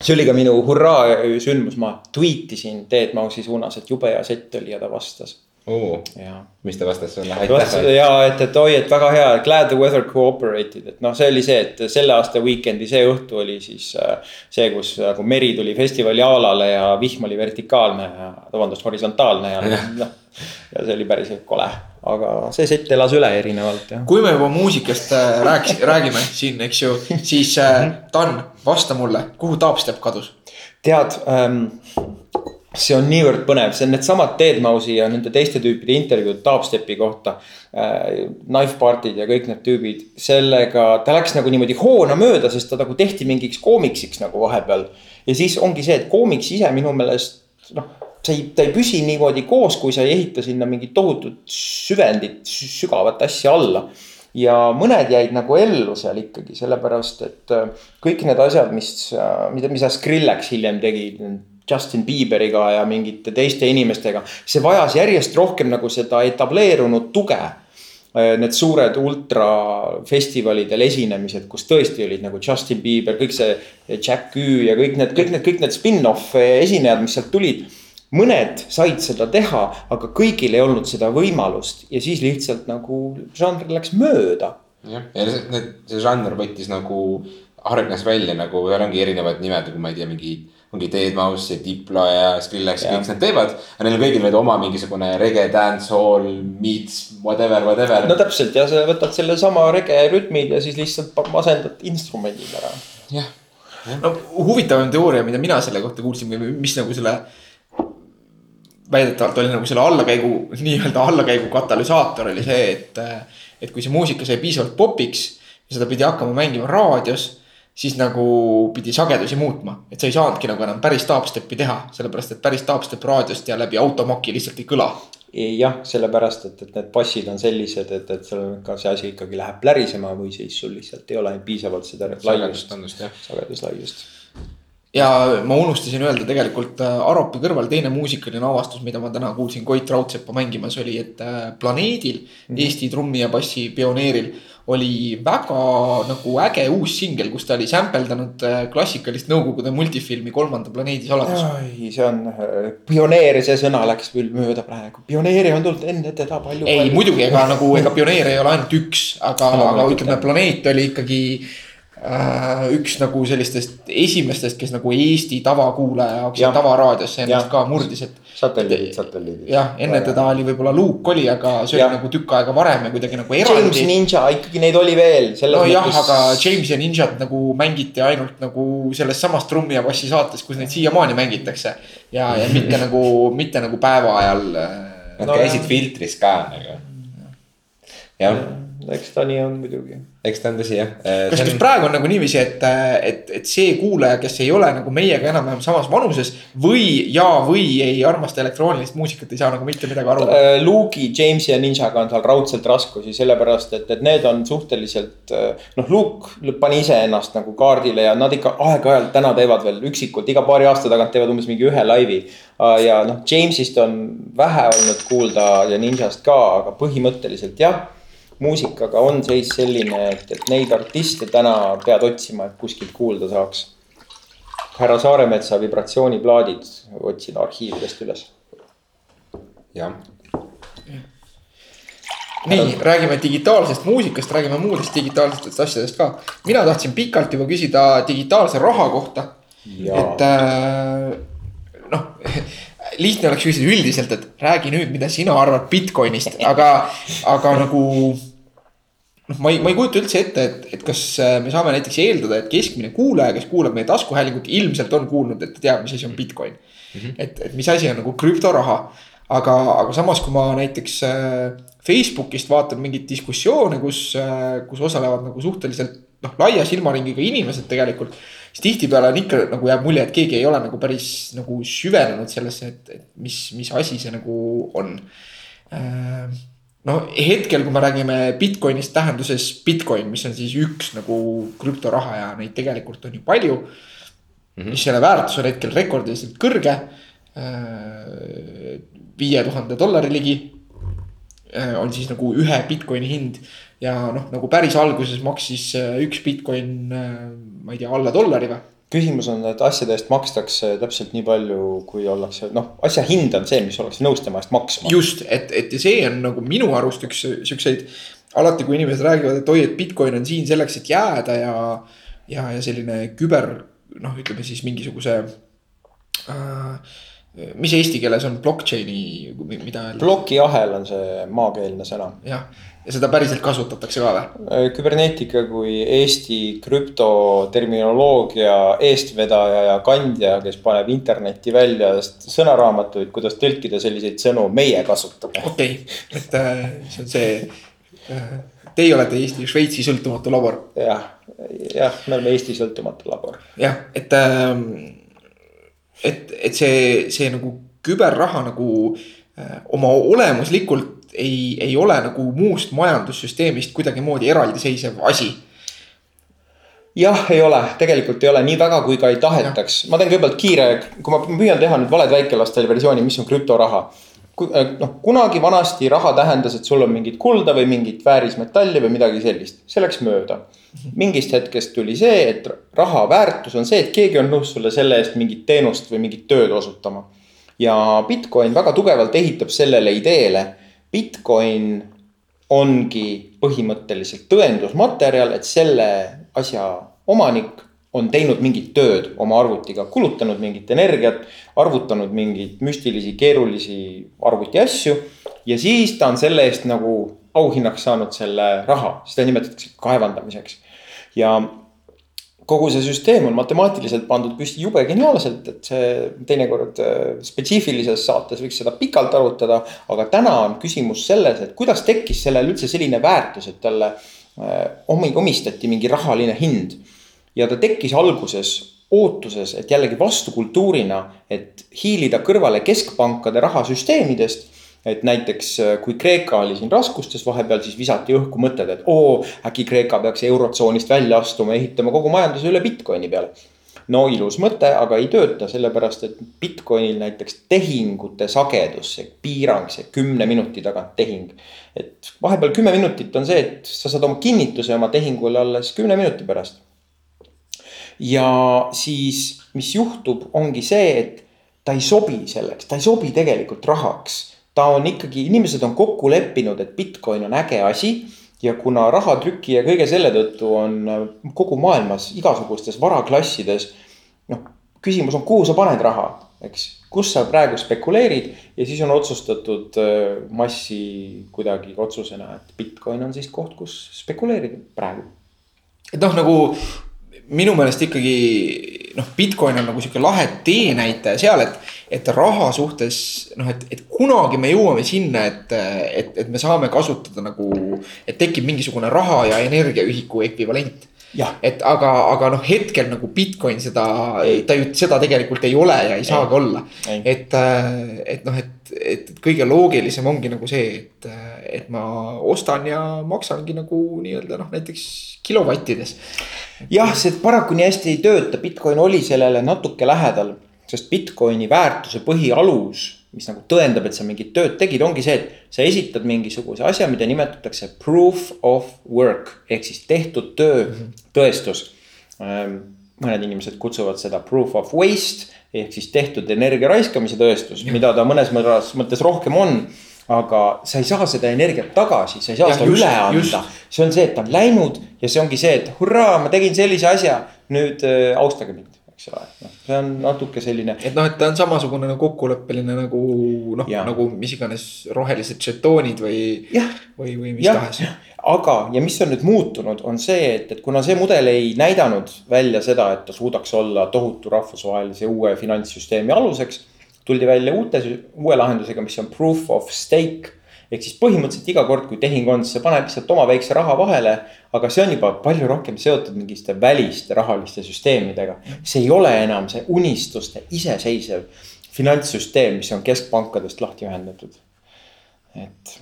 see oli ka minu hurraa sündmus, ma tweetisin Deadmausi suunas, et jube hea sett oli ja ta vastas oo, ja mis ta vastas sulle? ja et, et oi, et väga hea, glad the weather cooperated, et noh, see oli see, et selle aasta weekend'i see õhtu oli siis äh, see, kus nagu meri tuli festivali alale ja vihm oli vertikaalne ja vabandust, horisontaalne ja noh. ja see oli päris kole, aga see sett elas üle erinevalt jah. kui me juba muusikast äh, rääkis, räägime siin, eks ju, siis Dan, vasta mulle, kuhu Taapstepp kadus? tead ähm, see on niivõrd põnev, see on needsamad Deadmausi ja nende teiste tüüpide intervjuud Dubstepi kohta äh,. Knife Party'd ja kõik need tüübid, sellega ta läks nagu niimoodi hoona mööda, sest ta nagu tehti mingiks koomiksiks nagu vahepeal. ja siis ongi see, et koomiks ise minu meelest noh, see ei, ta ei püsi niimoodi koos, kui sa ei ehita sinna mingit tohutut süvendit, sügavat asja alla ja mõned jäid nagu ellu seal ikkagi sellepärast, et äh, kõik need asjad, mis, mida, mida Skrillex hiljem tegi. Justin Bieberiga ja mingite teiste inimestega. see vajas järjest rohkem nagu seda etableerunud tuge Äh, need suured ultrafestivalidel esinemised, kus tõesti olid nagu Justin Bieber, kõik see Jack Ü ja kõik need, kõik need, kõik need spin-off esinejad, mis sealt tulid. mõned said seda teha, aga kõigil ei olnud seda võimalust ja siis lihtsalt nagu žanr läks mööda. jah, ja see, see žanr võttis nagu, arenes välja nagu, seal ongi erinevad nimed, nagu ma ei tea, mingi ongi Deadmau5 ja Diplo ja Skrillex ja kõik nad teevad. aga neil on kõigil nüüd oma mingisugune rege, dancehall, meets, whatever, whatever. no täpselt ja sa võtad sellesama rege rütmid ja siis lihtsalt masendad instrumendid ära. jah. no huvitavam teooria, mida mina selle kohta kuulsin või mis nagu selle väidetavalt oli nagu selle allakäigu, nii-öelda allakäigu katalüsaator oli see, et, et kui see muusika sai piisavalt popiks ja seda pidi hakkama mängima raadios siis nagu pidi sagedusi muutma, et sa ei saanudki nagu enam päris dubstep'i teha, sellepärast et päris dubstep raadiost ja läbi automaki lihtsalt ei kõla. jah, sellepärast et, et need bassid on sellised, et, et seal ka see asi ikkagi läheb plärisema või siis sul lihtsalt ei ole piisavalt seda laiust, sageduslaiust ja ma unustasin öelda tegelikult äh, Aropi kõrval teine muusikaline avastus, mida ma täna kuulsin Koit Raudsepa mängimas, oli, et äh, Planeedil mm, -hmm. Eesti trummi ja bassi pioneeril oli väga nagu äge uus singel, kus ta oli sampeldanud äh, klassikalist Nõukogude multifilmi Kolmanda planeedi saladus. ai, see on äh, pioneer, see sõna läks küll mööda praegu, pioneere on tulnud enne teda palju. ei, muidugi, ega nagu, ega pioneere ei ole ainult üks, aga, aga ütleme, planeet oli ikkagi üks nagu sellistest esimestest, kes nagu Eesti tavakuulaja jaoks ja tavaraadiosse ennast ja. ka murdis, et. satelliidid, satelliidid. jah, enne teda oli võib-olla Luke oli, aga see ja. oli nagu tükk aega varem ja kuidagi nagu eraldi. James Ninja, ikkagi neid oli veel. nojah mõttes..., aga James ja Ninjat nagu mängiti ainult nagu selles samas trummi ja bassi saates, kus neid siiamaani mängitakse. ja, ja mitte nagu, mitte nagu päeva ajal. Äh, Nad no, käisid filtris ka nagu. jah eks ta nii on muidugi. Eks ta on tõsi jah. Äh, kas, kas on... praegu on nagu niiviisi, et, et, et see kuulaja, kes ei ole nagu meiega enam-vähem samas vanuses või ja, või ei armasta elektroonilist muusikat, ei saa nagu mitte midagi aru? Äh, Luke'i, James'i ja Ninjaga on tal raudselt raskusi, sellepärast et, et need on suhteliselt. Äh, noh, Luke pani iseennast nagu kaardile ja nad ikka aeg-ajalt täna teevad veel üksikult, iga paari aasta tagant teevad umbes mingi ühe laivi. ja noh, James'ist on vähe olnud kuulda ja Ninjast ka, aga põhimõtteliselt jah muusikaga on seis selline, et, et neid artiste täna pead otsima, et kuskilt kuulda saaks. härra Saaremetsa vibratsiooniplaadid otsin arhiividest üles. jah. nii, räägime digitaalsest muusikast, räägime muudest digitaalsetest asjadest ka. mina tahtsin pikalt juba küsida digitaalse raha kohta. et äh, noh lihtne oleks küsida üldiselt, et räägi nüüd, mida sina arvad Bitcoinist, aga, aga nagu. noh, ma ei, ma ei kujuta üldse ette, et, et kas äh, me saame näiteks eeldada, et keskmine kuulaja, kes kuulab meie taskuhäälingut, ilmselt on kuulnud, et ta teab, mis asi on Bitcoin mm. -hmm. et, et mis asi on nagu krüptoraha. aga, aga samas, kui ma näiteks äh, Facebookist vaatan mingeid diskussioone, kus, äh, kus osalevad nagu suhteliselt noh, laia silmaringiga inimesed tegelikult siis tihtipeale on ikka nagu jääb mulje, et keegi ei ole nagu päris nagu süvenenud sellesse, et, et mis, mis asi see nagu on. Äh, no hetkel, kui me räägime Bitcoinist tähenduses Bitcoin, mis on siis üks nagu krüptoraha ja neid tegelikult on ju palju mm. -hmm. mis selle väärtus on hetkel rekordiliselt kõrge. Äh, viie tuhande dollari ligi äh, on siis nagu ühe Bitcoini hind ja noh, nagu päris alguses maksis äh, üks Bitcoin, äh, ma ei tea, alla dollari või? küsimus on, et asjade eest makstakse täpselt nii palju, kui ollakse, noh, asja hind on see, mis ollakse nõus tema eest maksma. just, et, et ja see on nagu minu arust üks siukseid, alati kui inimesed räägivad, et oi, et Bitcoin on siin selleks, et jääda ja. ja, ja selline küber, noh, ütleme siis mingisuguse äh, mis eesti keeles on blockchain'i, mida öelda? plokiahel on see maakeelne sõna. jah, ja seda päriselt kasutatakse ka või? Äh, küberneetika kui Eesti krüptoterminoloogia eestvedaja ja kandja, kes paneb internetti välja sõnaraamatuid, kuidas tõlkida selliseid sõnu, meie kasutame. okei okay., et äh, see on see äh,, teie olete Eesti Šveitsi sõltumatu labor. jah, jah, me oleme Eesti sõltumatu labor. jah, et äh,, et, et see, see nagu küberraha nagu oma olemuslikult ei, ei ole nagu muust majandussüsteemist kuidagimoodi eraldiseisev asi. jah, ei ole, tegelikult ei ole nii väga, kui ka ei tahetaks. ma teen kõigepealt kiire, kui ma püüan teha nüüd valed väikelastele versiooni, mis on krüptoraha. noh, kunagi vanasti raha tähendas, et sul on mingit kulda või mingit väärismetalli või midagi sellist, see läks mööda. mingist hetkest tuli see, et raha väärtus on see, et keegi on nõus sulle selle eest mingit teenust või mingit tööd osutama. ja Bitcoin väga tugevalt ehitab sellele ideele. Bitcoin ongi põhimõtteliselt tõendusmaterjal, et selle asja omanik on teinud mingit tööd oma arvutiga, kulutanud mingit energiat, arvutanud mingeid müstilisi, keerulisi arvutiasju. ja siis ta on selle eest nagu auhinnaks saanud selle raha, seda nimetatakse kaevandamiseks. ja kogu see süsteem on matemaatiliselt pandud püsti jube geniaalselt, et see teinekord äh, spetsiifilises saates võiks seda pikalt arutada. aga täna on küsimus selles, et kuidas tekkis sellele üldse selline väärtus, et talle äh, omi-, omistati mingi rahaline hind. ja ta tekkis alguses ootuses, et jällegi vastukultuurina, et hiilida kõrvale keskpankade rahasüsteemidest et näiteks äh, kui Kreeka oli siin raskustes vahepeal, siis visati õhku mõtted, et oo, äkki Kreeka peaks eurotsoonist välja astuma, ehitama kogu majanduse üle Bitcoini peale. no ilus mõte, aga ei tööta, sellepärast et Bitcoinil näiteks tehingute sagedus, see piirang, see kümne minuti tagant tehing. et vahepeal kümme minutit on see, et sa saad oma kinnituse oma tehingule alles kümne minuti pärast. ja siis, mis juhtub, ongi see, et ta ei sobi selleks, ta ei sobi tegelikult rahaks ta on ikkagi, inimesed on kokku leppinud, et Bitcoin on äge asi ja kuna rahatrüki ja kõige selle tõttu on kogu maailmas igasugustes varaklassides. noh, küsimus on, kuhu sa paned raha, eks, kus sa praegu spekuleerid ja siis on otsustatud äh, massi kuidagi otsusena, et Bitcoin on siis koht, kus spekuleerida praegu. et noh, nagu minu meelest ikkagi noh, Bitcoin on nagu sihuke lahe teenäitaja seal, et, et raha suhtes noh, et, et kunagi me jõuame sinna, et, et, et me saame kasutada nagu, et tekib mingisugune raha ja energiaühiku ekvivalent et aga, aga noh, hetkel nagu Bitcoin seda, ta ju seda tegelikult ei ole ja ei saagi olla. Ei. et, et noh, et, et kõige loogilisem ongi nagu see, et, et ma ostan ja maksangi nagu nii-öelda noh, näiteks kilovattides. jah, see paraku nii hästi ei tööta, Bitcoin oli sellele natuke lähedal, sest Bitcoini väärtuse põhialus, mis nagu tõendab, et sa mingit tööd tegid, ongi see, et sa esitad mingisuguse asja, mida nimetatakse proof of work ehk siis tehtud töö tõestus. mõned inimesed kutsuvad seda proof of waste ehk siis tehtud energia raiskamise tõestus, mida ta mõnes mõttes mõttes rohkem on aga sa ei saa seda energiat tagasi, sa ei saa Jah, seda just, üle anda. see on see, et ta on läinud ja see ongi see, et hurraa, ma tegin sellise asja, nüüd äh, austage mind, eks ole. noh, see on natuke selline et noh, et ta on samasugune nagu kokkuleppeline nagu noh, nagu mis iganes rohelised žetoonid või, või, või mis jah tahes., aga, ja mis on nüüd muutunud, on see, et, et kuna see mudel ei näidanud välja seda, et ta suudaks olla tohutu rahvusvahelise uue finantssüsteemi aluseks. tuldi välja uute, uue lahendusega, mis on proof of stake ehk siis põhimõtteliselt iga kord, kui tehing on, siis sa paned lihtsalt oma väikse raha vahele. aga see on juba palju rohkem seotud mingite väliste rahaliste süsteemidega. see ei ole enam see unistuste iseseisev finantssüsteem, mis on keskpankadest lahti ühendatud. et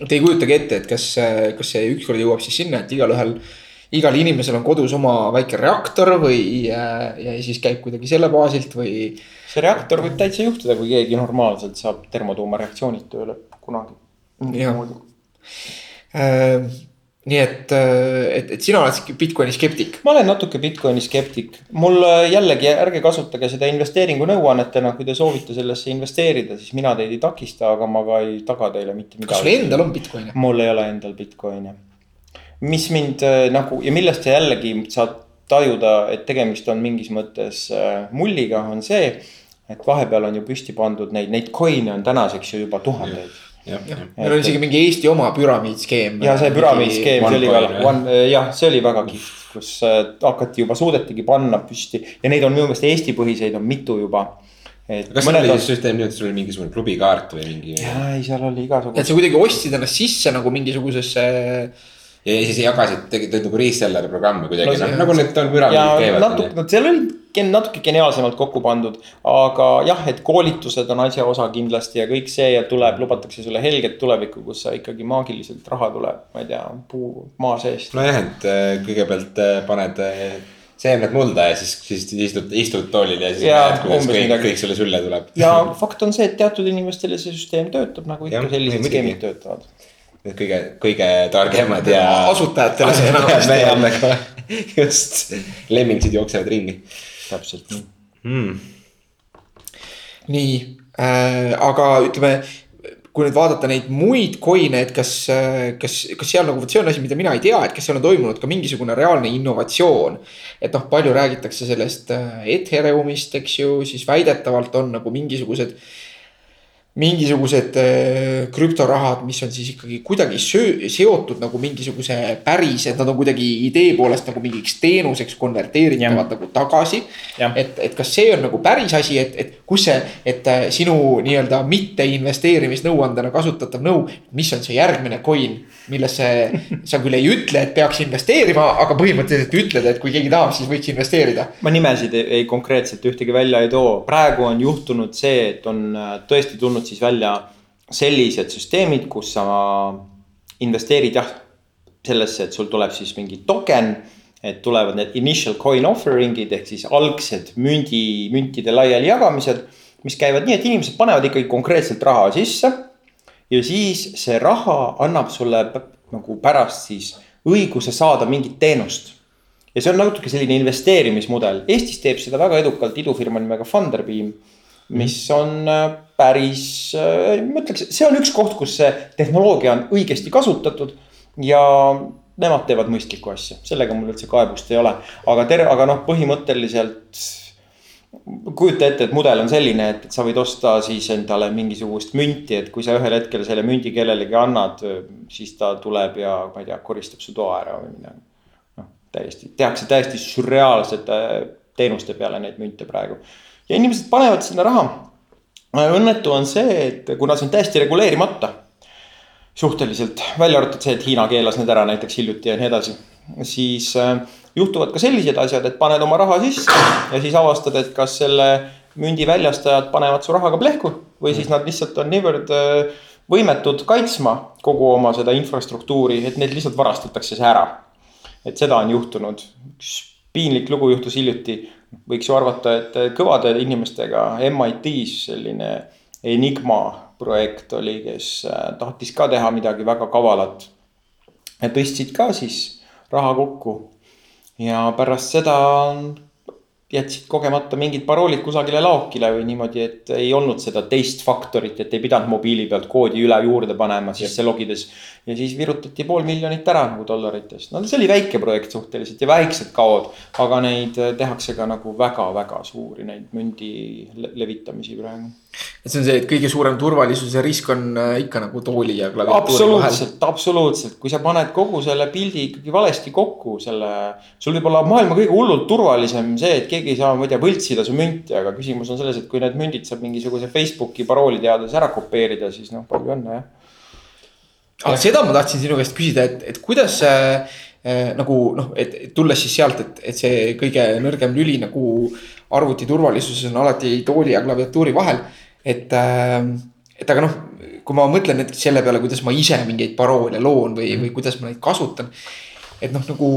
Te ei kujutagi ette, et kas, kas see ükskord jõuab siis sinna, et igalühel, igal inimesel on kodus oma väike reaktor või ja siis käib kuidagi selle baasilt või. see reaktor võib täitsa juhtuda, kui keegi normaalselt saab termotuumareaktsioonid tööle kunagi. Jah. Äh, nii et, et, et sina oled sihuke Bitcoini skeptik. ma olen natuke Bitcoini skeptik, mul äh, jällegi ärge kasutage seda investeeringu nõuannetena, kui te soovite sellesse investeerida, siis mina teid ei takista, aga ma ka ei taga teile mitte kas sul midagi. endal on Bitcoini? mul ei ole endal Bitcoini. mis mind äh, nagu ja millest sa jällegi saad tajuda, et tegemist on mingis mõttes äh, mulliga, on see. et vahepeal on ju püsti pandud neid, neid coin'e on tänaseks ju juba tuhandeid jah. Meil on isegi mingi Eesti oma püramiidskeem. ja see püramiidskeem, see oli ka, one, jah, see oli väga kihvt, kus äh, hakati juba, suudetigi panna püsti ja neid on minu meelest Eesti põhiseid on mitu juba. et kas sul mõned oli on, siis süsteem nii, et sul oli mingisugune klubikaart või mingi ja, jaa, ei, seal oli et igasugu. sa kuidagi ostsid ennast sisse nagu mingisugusesse. ja siis jagasid, tegid nagu reseller programme kuidagi No noh nagu need on ja püramiidid käivad. natuke, no seal oli natuke geniaalsemalt kokku pandud, aga jah, et koolitused on asja osa kindlasti ja kõik see ja tuleb, lubatakse sulle helget tulevikku, kus sa ikkagi maagiliselt raha tuleb, ma ei tea, puu, maa seest. nojah, et äh, kõigepealt äh, paned äh, see on need mulda ja siis, siis istud, istud toolil ja siis Jaa, näed, kuidas kõik, kõik sulle sülle tuleb. ja fakt on see, et teatud inimestele see süsteem töötab nagu ikka Jah, sellised skeemid töötavad. Need kõige, kõige targemad ja. Asutajatele see asutajad enamasti meie on. andmega, just, lemmingsid jooksevad ringi täpselt nii. mm.. nii äh,, aga ütleme, kui nüüd vaadata neid muid coin'e, et kas, kas, kas seal nagu, vot see on asi, mida mina ei tea, et kas seal on toimunud ka mingisugune reaalne innovatsioon. et noh, palju räägitakse sellest äh, Ethereumist, eks ju, siis väidetavalt on nagu mingisugused mingisugused äh, krüptorahad, mis on siis ikkagi kuidagi söö, seotud nagu mingisuguse päris, et nad on kuidagi idee poolest nagu mingiks teenuseks konverteeritavad nagu tagasi. Et, et kas see on nagu päris asi, et, et kus see, et äh, sinu nii-öelda mitte investeerimisnõuandena kasutatav nõu, mis on see järgmine coin, millesse sa küll ei ütle, et peaks investeerima, aga põhimõtteliselt ütled, et kui keegi tahab, siis võiks investeerida. ma nimesid ei, ei konkreetselt ühtegi välja ei too, praegu on juhtunud see, et on äh, tõesti tulnud siis välja sellised süsteemid, kus sa investeerid jah sellesse, et sul tuleb siis mingi token. et tulevad need initial coin offering'id ehk siis algsed mündi, müntide laialijagamised, mis käivad nii, et inimesed panevad ikkagi konkreetselt raha sisse ja siis see raha annab sulle nagu pärast siis õiguse saada mingit teenust ja see on natuke selline investeerimismudel, Eestis teeb seda väga edukalt idufirma nimega Funderbeam. Mis on äh, päris, ma ütleks, see on üks koht, kus see tehnoloogia on õigesti kasutatud ja nemad teevad mõistlikku asja, sellega mul üldse kaebust ei ole, aga ter-, aga noh, põhimõtteliselt kujuta ette, et mudel on selline, et, et sa võid osta siis endale mingisugust münti, et kui sa ühel hetkel selle mündi kellelegi annad, siis ta tuleb ja ma ei tea, koristab su toa ära või midagi. noh, täiesti, tehakse täiesti sürreaalsete teenuste peale neid münte praegu ja inimesed panevad sinna raha. õnnetu on see, et kuna see on täiesti reguleerimata suhteliselt, välja arvatud see, et Hiina keelas need ära näiteks hiljuti ja nii edasi, siis äh, juhtuvad ka sellised asjad, et paned oma raha sisse ja siis avastad, et kas selle mündi väljastajad panevad su rahaga plehku või siis nad lihtsalt on niivõrd äh, võimetud kaitsma kogu oma seda infrastruktuuri, et neid lihtsalt varastatakse see ära. et seda on juhtunud, üks piinlik lugu juhtus hiljuti, võiks ju arvata, et kõvade inimestega MIT-s selline Enigma projekt oli, kes äh, tahtis ka teha midagi väga kavalat. ja tõstsid ka siis raha kokku ja pärast seda jätsid kogemata mingid paroolid kusagile laokile või niimoodi, et ei olnud seda teist faktorit, et ei pidanud mobiili pealt koodi üle juurde panema sisse logides. ja siis virutati pool miljonit ära nagu dollaritest, no see oli väike projekt suhteliselt ja väiksed kaod, aga neid äh, tehakse ka nagu väga-väga suuri neid mündi le- levitamisi praegu. et see on see, et kõige suurem turvalisuse risk on äh, ikka nagu tooli ja klaviatuuri vahel. absoluutselt, absoluutselt, kui sa paned kogu selle pildi ikkagi valesti kokku, selle. sul võib olla maailma kõige hullult turvalisem see, et keegi ei saa, tea, võltsida su münti, aga küsimus on selles, et kui need mündid saab mingisuguse Facebooki parooli teades ära kopeerida, siis noh, palju õnne jah. aga seda ma tahtsin sinu käest küsida, et, et kuidas äh, nagu noh, et tulles siis sealt, et, et see kõige nõrgem lüli nagu arvuti turvalisuses on alati tooli ja klaviatuuri vahel. et äh,, et aga noh, kui ma mõtlen näiteks selle peale, kuidas ma ise mingeid paroole loon või, või kuidas ma neid kasutan. et noh, nagu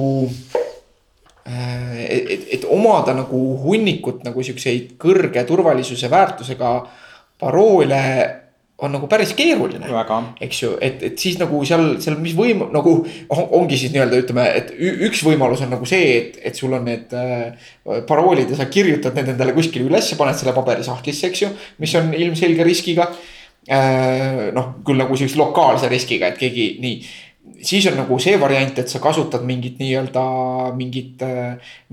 et, et, et omada nagu hunnikut nagu siukseid kõrge turvalisuse väärtusega paroole on nagu päris keeruline eks ju, et, et siis nagu seal, seal, mis võim- nagu on, ongi siis nii-öelda ütleme, et üks võimalus on nagu see, et, et sul on need äh, paroolid ja sa kirjutad need endale kuskile üles, paned selle paberisahtlisse, eks ju, mis on ilmselge riskiga äh,. noh, küll nagu siukse lokaalse riskiga, et keegi nii siis on nagu see variant, et sa kasutad mingit nii-öelda mingit,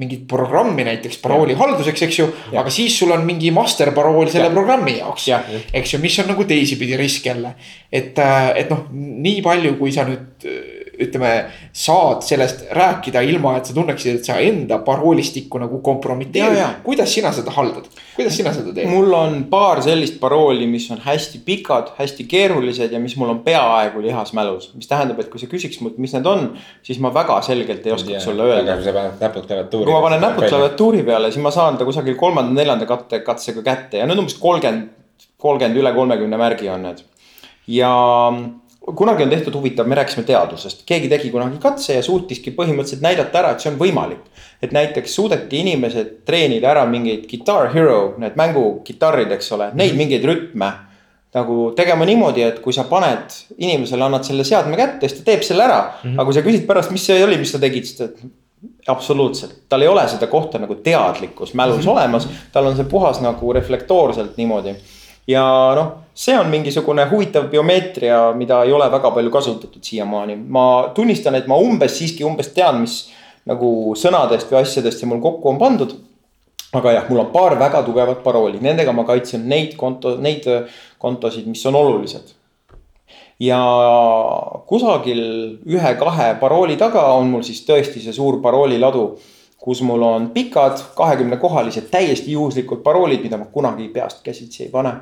mingit programmi näiteks parooli halduseks, eks ju. aga siis sul on mingi master parool selle Ja. programmi jaoks Jah., eks ju, mis on nagu teisipidi risk jälle. et, et noh, nii palju, kui sa nüüd ütleme, saad sellest rääkida ilma, et sa tunneksid, et sa enda paroolistikku nagu kompromiteerid kuidas sina seda haldad, kuidas sina seda teed? mul on paar sellist parooli, mis on hästi pikad, hästi keerulised ja mis mul on peaaegu lihasmälus, mis tähendab, et kui sa küsiks mult, mis need on, siis ma väga selgelt ei oskaks sulle öelda kui sa paned näpud klaviatuuri. kui ma panen näpud. klaviatuuri peale, siis ma saan ta kusagil kolmanda-neljanda katte, katsega kätte ja need umbes kolmkümmend, kolmkümmend üle kolmekümne märgi on need. ja kunagi on tehtud huvitav, me rääkisime teadusest, keegi tegi kunagi katse ja suutiski põhimõtteliselt näidata ära, et see on võimalik. et näiteks suudeti inimesed treenida ära mingeid Guitar Hero, need mängukitarrid, eks ole, neid mingeid rütme nagu tegema niimoodi, et kui sa paned inimesele, annad selle seadme kätte, siis ta teeb selle ära mm. -hmm. aga kui sa küsid pärast, mis see oli, mis sa tegid, siis ta absoluutselt, tal ei ole seda kohta nagu teadlikkus mälus mm -hmm. olemas, tal on see puhas nagu reflektoorselt niimoodi. Ja noh, see on mingisugune huvitav biomeetria, mida ei ole väga palju kasutatud siiamaani. ma tunnistan, et ma umbes siiski umbes tean, mis nagu sõnadest või asjadest see mul kokku on pandud. aga jah, mul on paar väga tugevat parooli, nendega ma kaitsen neid konto, neid kontosid, mis on olulised ja kusagil ühe-kahe parooli taga on mul siis tõesti see suur parooliladu, kus mul on pikad kahekümnekohalised täiesti juhuslikud paroolid, mida ma kunagi peast käsitsi ei pane.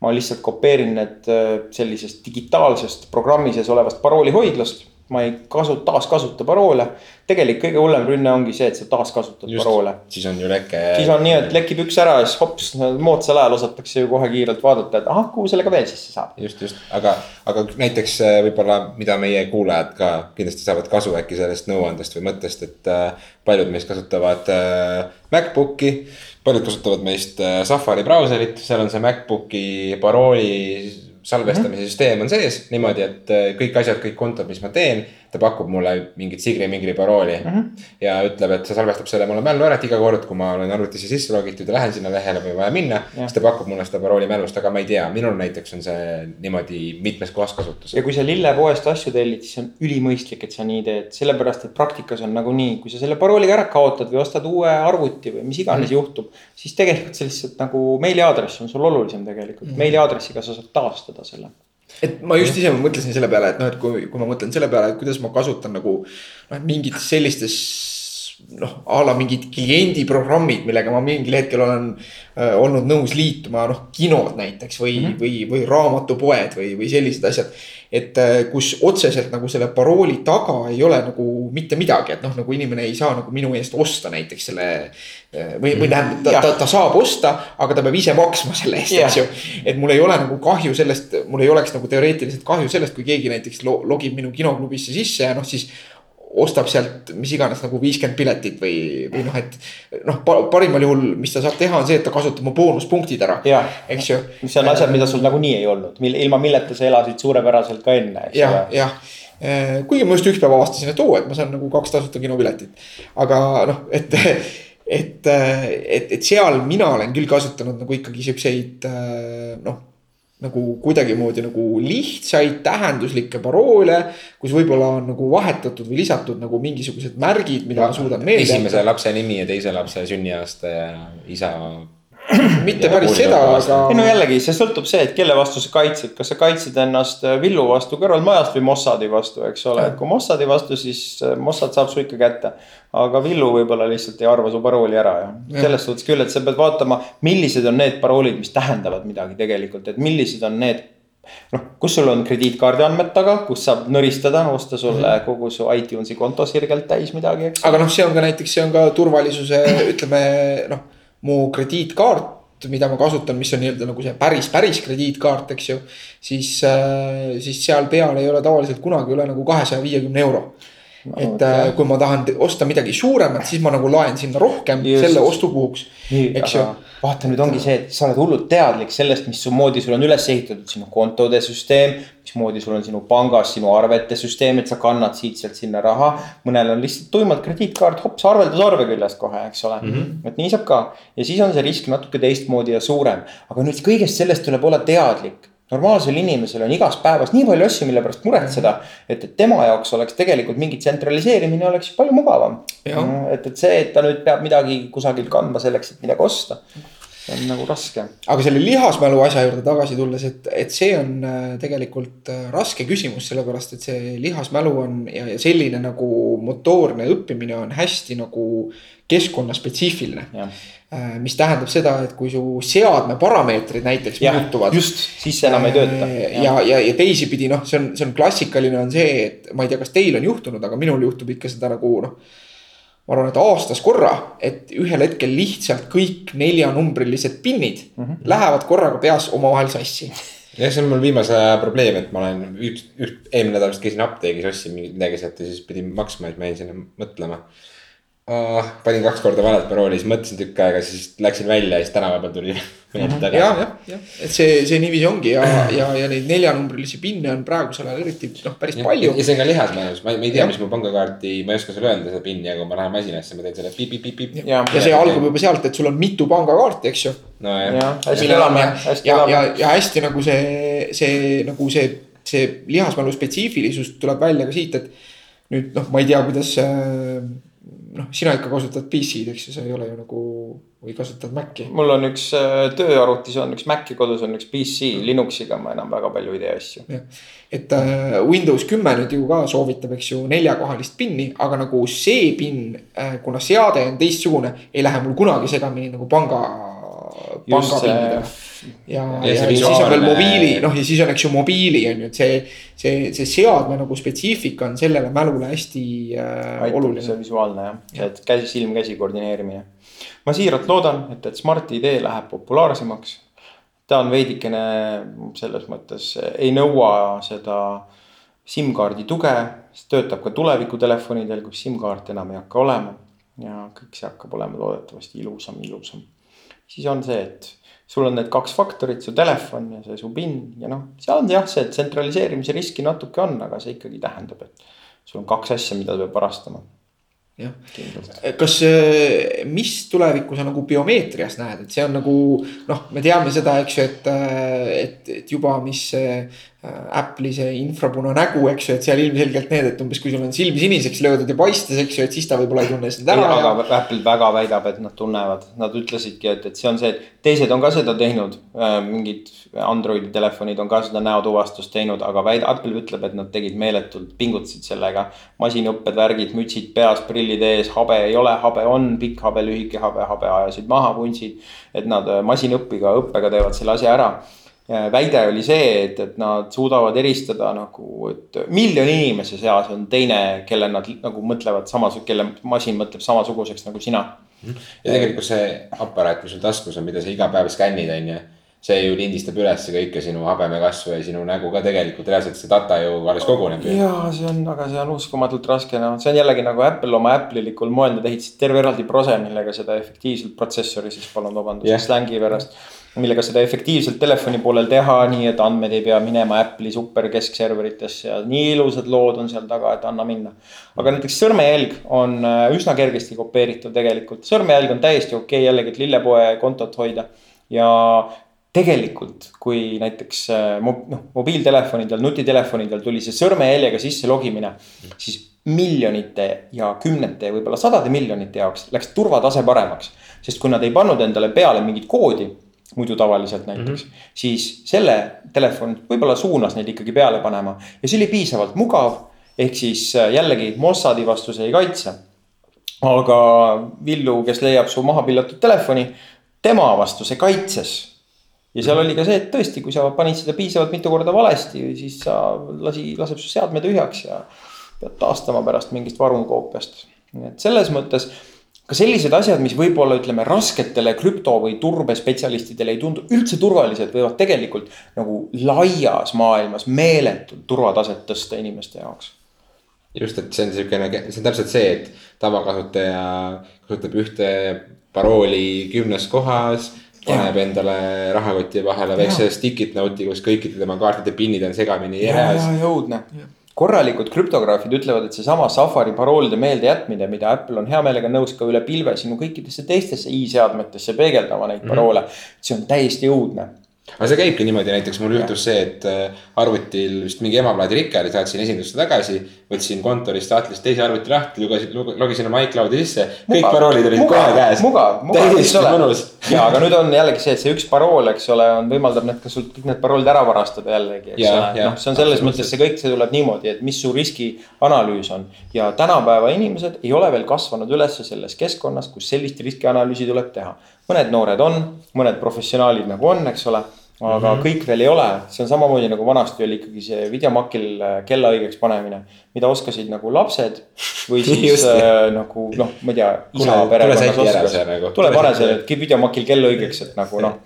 ma lihtsalt kopeerin need äh, sellisest digitaalsest programmi sees olevast paroolihoidlast ma ei kasu-, taaskasuta paroole. tegelik kõige hullem rünne ongi see, et sa taaskasutad Just, paroole. siis on ju leke. siis on nii, et lekib üks ära ja siis hops, moodsal ajal osatakse ju kohe kiirelt vaadata, et ahah, kuhu sellega veel sisse saab. just, just, aga, aga näiteks äh, võib-olla, mida meie kuulajad ka kindlasti saavad kasu äkki sellest nõuandest või mõttest, et äh, paljud meist kasutavad äh, MacBooki paljud kasutavad meist Safari brauserit, seal on see MacBooki parooli salvestamise mm -hmm. süsteem on sees niimoodi, et äh, kõik asjad, kõik kontod, mis ma teen, ta pakub mulle mingit Sigri-Mingri parooli mm. -hmm. ja ütleb, et ta salvestab selle mulle mällu ära, et iga kord, kui ma olen arvutisse sisse logitud ja lähen sinna lehele või vaja minna. siis ta pakub mulle seda parooli mälust, aga ma ei tea, minul näiteks on see niimoodi mitmes kohas kasutuses. ja kui sa lillepoest asju tellid, siis on ülimõistlik, et sa nii teed, sellepärast et praktikas on nagunii, kui sa selle parooliga ära kaotad või ostad uue arvuti või mis iganes mm -hmm. juhtub. siis tegelikult see lihtsalt nagu meiliaadress on sul olulisem tegelikult mm -hmm., meiliaadressiga sa saad taastada selle et ma just ise mõtlesin selle peale, et noh, et kui, kui ma mõtlen selle peale, et kuidas ma kasutan nagu noh, mingites sellistes noh, a la mingid kliendiprogrammid, millega ma mingil hetkel olen äh, olnud nõus liituma, noh kinod näiteks või mm, -hmm. või, või raamatupoed või, või sellised asjad et äh, kus otseselt nagu selle parooli taga ei ole nagu mitte midagi, et noh, nagu inimene ei saa nagu minu eest osta näiteks selle. Äh, või, või tähendab, ta, ta, ta saab osta, aga ta peab ise maksma selle eest, eks ju. et mul ei ole nagu kahju sellest, mul ei oleks nagu teoreetiliselt kahju sellest, kui keegi näiteks logib minu kinoklubisse sisse ja noh, siis ostab sealt mis iganes nagu viiskümmend piletit või, või noh, et. noh, parimal juhul, mis ta saab teha, on see, et ta kasutab mu boonuspunktid ära, eks ju. mis on asjad, mida sul nagunii ei olnud, mille, ilma milleta sa elasid suurepäraselt ka enne, eks ole. jah, eh, kuigi ma just üks päev avastasin, et oo, et ma saan nagu kaks tasuta kinopiletit. aga noh, et, et, et, et seal mina olen küll kasutanud nagu ikkagi siukseid noh nagu kuidagimoodi nagu lihtsaid tähenduslikke paroole. kus võib-olla on nagu vahetatud või lisatud nagu mingisugused märgid, mida ma suudan meelde. esimese lapse nimi ja teise lapse sünniaasta ja isa mitte päris seda, aga. ei no jällegi, see sõltub see, et kelle vastu sa kaitsed, kas sa kaitsed ennast äh, Villu vastu kõrvalmajast või Mossadi vastu, eks ole, et kui Mossadi vastu, siis äh, Mossad saab su ikka kätte. aga Villu võib-olla lihtsalt ei arva su parooli ära ja, ja. selles suhtes küll, et sa pead vaatama, millised on need paroolid, mis tähendavad midagi tegelikult, et millised on need noh, kus sul on krediitkaardi andmed taga, kus saab nõristada, osta sulle mm -hmm. kogu su iTunesi konto sirgelt täis midagi, eks. aga noh, see on ka näiteks, see on ka turvalisuse, ütleme noh mu krediitkaart, mida ma kasutan, mis on nii-öelda nagu see päris, päris krediitkaart, eks ju. siis, äh, siis seal peal ei ole tavaliselt kunagi üle nagu kahesaja viiekümne euro. Et okay. Äh, kui ma tahan osta midagi suuremat, siis ma nagu laen sinna rohkem Just. selle ostu puhuks, eks ju vaata, nüüd ongi see, et sa oled hullult teadlik sellest, mismoodi sul on üles ehitatud sinu kontode süsteem. mismoodi sul on sinu pangas sinu arvete süsteem, et sa kannad siit-sealt sinna raha. mõnel on lihtsalt tuimalt krediitkaart, hops arveldusarve küljes kohe, eks ole mm. -hmm. et nii saab ka ja siis on see risk natuke teistmoodi ja suurem, aga nüüd kõigest sellest tuleb olla teadlik normaalsel inimesel on igas päevas nii palju asju, mille pärast muretseda. et, et tema jaoks oleks tegelikult mingi tsentraliseerimine oleks palju mugavam. et, et see, et ta nüüd peab midagi kusagilt kandma selleks, et midagi osta. See on nagu raske. aga selle lihasmälu asja juurde tagasi tulles, et, et see on äh, tegelikult äh, raske küsimus, sellepärast et see lihasmälu on ja, ja selline nagu motoorne õppimine on hästi nagu keskkonnaspetsiifiline Äh, mis tähendab seda, et kui su seadme parameetrid näiteks ja, muutuvad. just, siis see enam ei tööta. Ja, ja, ja teisipidi noh, see on, see on klassikaline on see, et ma ei tea, kas teil on juhtunud, aga minul juhtub ikka seda nagu noh. Ma arvan, et aastas korra, et ühel hetkel lihtsalt kõik neljanumbrilised PIN-id mm -hmm. lähevad korraga peas omavahel sassi jah, see on mul viimase aja probleem, et ma olen üht, üht, eelmine nädal vist käisin apteegis, ostsin midagi sealt ja siis pidin maksma, et ma jäin sinna mõtlema oh,. panin kaks korda valet parooli, siis mõtlesin tükk aega, siis läksin välja ja siis tänava peal tuli meelde ja, tagasi. jah, jah, et see, see niiviisi ongi ja, ja, ja neid neljanumbrilisi pinne on praegusel ajal eriti noh, päris palju ja see on ka lihasmälus, ma ei, ma ei tea mis mu pangakaarti, ma ei oska sulle öelda seda pinni, aga kui ma lähen masinasse, ma teen selle piip-piip-piip. Jah. ja see algab juba sealt, et sul on mitu pangakaarti, eks ju. nojah, jah, hästi elame ja, hästi ja, ja elame., ja hästi nagu see, see nagu see, see lihasmälu spetsiifilisus tuleb välja ka siit, et nüüd noh, ma ei tea, kuidas äh, noh, sina ikka kasutad PC-d, eks ju, sa ei ole ju nagu või kasutad Maci. mul on üks äh, tööarvutis on üks Mac ja kodus on üks PC, Linuxiga ma enam väga palju ei tee asju. et äh, Windows kümme nüüd ju ka soovitab, eks ju, neljakohalist pinni, aga nagu see pinn äh,, kuna seade on teistsugune, ei lähe mul kunagi segamini nagu panga, Just see- pangapinnidega. ja, Ja ja, see ja siis on veel mobiili, noh ja siis on, eks ju, mobiili on ju, et see, see, see seadme nagu spetsiifika on sellele mälule hästi äh, aitab see oluline. visuaalne jah, et käsi, silm-käsi koordineerimine. ma siiralt loodan, et, et Smarti idee läheb populaarsemaks. ta on veidikene selles mõttes ei nõua seda SIM-kaardi tuge, see töötab ka tulevikutelefonidel, kus SIM-kaart enam ei hakka olema. ja kõik see hakkab olema loodetavasti ilusam, ilusam. siis on see, et sul on need kaks faktorit, su telefon ja see su PIN ja noh, seal on jah, see tsentraliseerimise riski natuke on, aga see ikkagi tähendab, et sul on kaks asja, mida peab varastama. jah, kindlalt. kas, mis tulevikku sa nagu biomeetrias näed, et see on nagu noh, me teame seda, eks ju, et, et, et juba, mis äh, Apple'i see infrapuna nägu, eks ju, et seal ilmselgelt need, et umbes kui sul on silm siniseks löödud ja paistes, eks ju, et siis ta võib-olla ei tunne sind ära ja aga Apple väga väidab, et nad tunnevad, nad ütlesidki, et, et see on see, teised on ka seda teinud. mingid Androidi telefonid on ka seda näotuvastust teinud, aga väid-, Apple ütleb, et nad tegid meeletult, pingutasid sellega. masinõpped, värgid, mütsid peas, prillid ees, habe ei ole, habe on, pikk habe, lühike habe, habe ajasid maha, vuntsid. et nad äh, masinõppiga, õppega teevad selle asja ära väide oli see, et, et nad suudavad eristada nagu, et miljoni inimese seas on teine, kelle nad nagu mõtlevad samas, kelle masin mõtleb samasuguseks nagu sina. ja tegelikult see aparaat, mis sul taskus on, mida sa iga päev skännid, on ju. see ju lindistab ülesse kõike sinu habemekasvu ja sinu nägu ka tegelikult reaalselt see data ju alles koguneb ja see on, aga see on uskumatult raske, noh, see on jällegi nagu Apple oma Apple'ilikul moel, nad ehitasid terve eraldi prose, millega seda efektiivselt protsessori siis palun vabandust yeah. slängi pärast. Millega seda efektiivselt telefoni poolel teha, nii et andmed ei pea minema Apple'i super keskserveritesse ja nii ilusad lood on seal taga, et anna minna. aga näiteks sõrmejälg on äh, üsna kergesti kopeeritav tegelikult, sõrmejälg on täiesti okei okay, jällegi, et lillepoe kontot hoida ja tegelikult, kui näiteks äh, noh, mobiiltelefonidel, nutitelefonidel tuli see sõrmejäljega sisse logimine, siis miljonite ja kümnete, võib-olla sadade miljonite jaoks läks turvatase paremaks. sest kui nad ei pannud endale peale mingit koodi, muidu tavaliselt näiteks mm, -hmm. siis selle telefon võib-olla suunas neid ikkagi peale panema ja see oli piisavalt mugav. ehk siis äh, jällegi Mossadi vastu see ei kaitse aga Villu, kes leiab su maha pillatud telefoni, tema vastu see kaitses. ja seal oli ka see, et tõesti, kui sa panid seda piisavalt mitu korda valesti, siis sa lasi, laseb su seadme tühjaks ja pead taastama pärast mingist varukoopiast. nii et selles mõttes ka sellised asjad, mis võib-olla ütleme rasketele krüpto või turbespetsialistidele ei tundu üldse turvalised, võivad tegelikult nagu laias maailmas meeletult turvataset tõsta inimeste jaoks just, et see on siukene, see on täpselt see, et tavakasutaja kasutab ühte parooli kümnes kohas. paneb endale rahakoti vahele väikse stick'it note'i, kus kõikide tema kaartide PIN-id on segamini ja, ees ja. Korralikud krüptograafid ütlevad, et seesama Safari paroolide meeldejätmine, mida Apple on hea meelega nõus ka üle pilve sinu kõikidesse teistesse i-seadmetesse peegeldama neid paroole mm. -hmm. see on täiesti õudne. Aga see käibki niimoodi, näiteks mul juhtus see, et äh, arvutil vist mingi emaplaadi rike oli, saatsin esindusse tagasi. võtsin kontorist sahtlist teise arvuti lahti, lugesin, logisin oma iCloudi sisse, kõik paroolid olid kohe käes. mugav, mugav, eks ole ja aga nüüd on jällegi see, et see üks parool, eks ole, on, võimaldab need ka sult kõik need paroolid ära varastada jällegi, eks Ja, ole. noh, see on selles mõttes see kõik, see tuleb niimoodi, et mis su riskianalüüs on. ja tänapäeva inimesed ei ole veel kasvanud üles selles keskkonnas, kus sellist riskianalüüsi tuleb teha. Mõned noored on, mõned professionaalid nagu on, eks ole. aga mm -hmm. kõik veel ei ole, see on samamoodi nagu vanasti oli ikkagi see videomakil äh, kella õigeks panemine, mida oskasid nagu lapsed. või siis äh, nagu noh, ma ei tea, isa perekonnas oskas. Nagu. tule pane see videomakil kell õigeks, et nagu noh.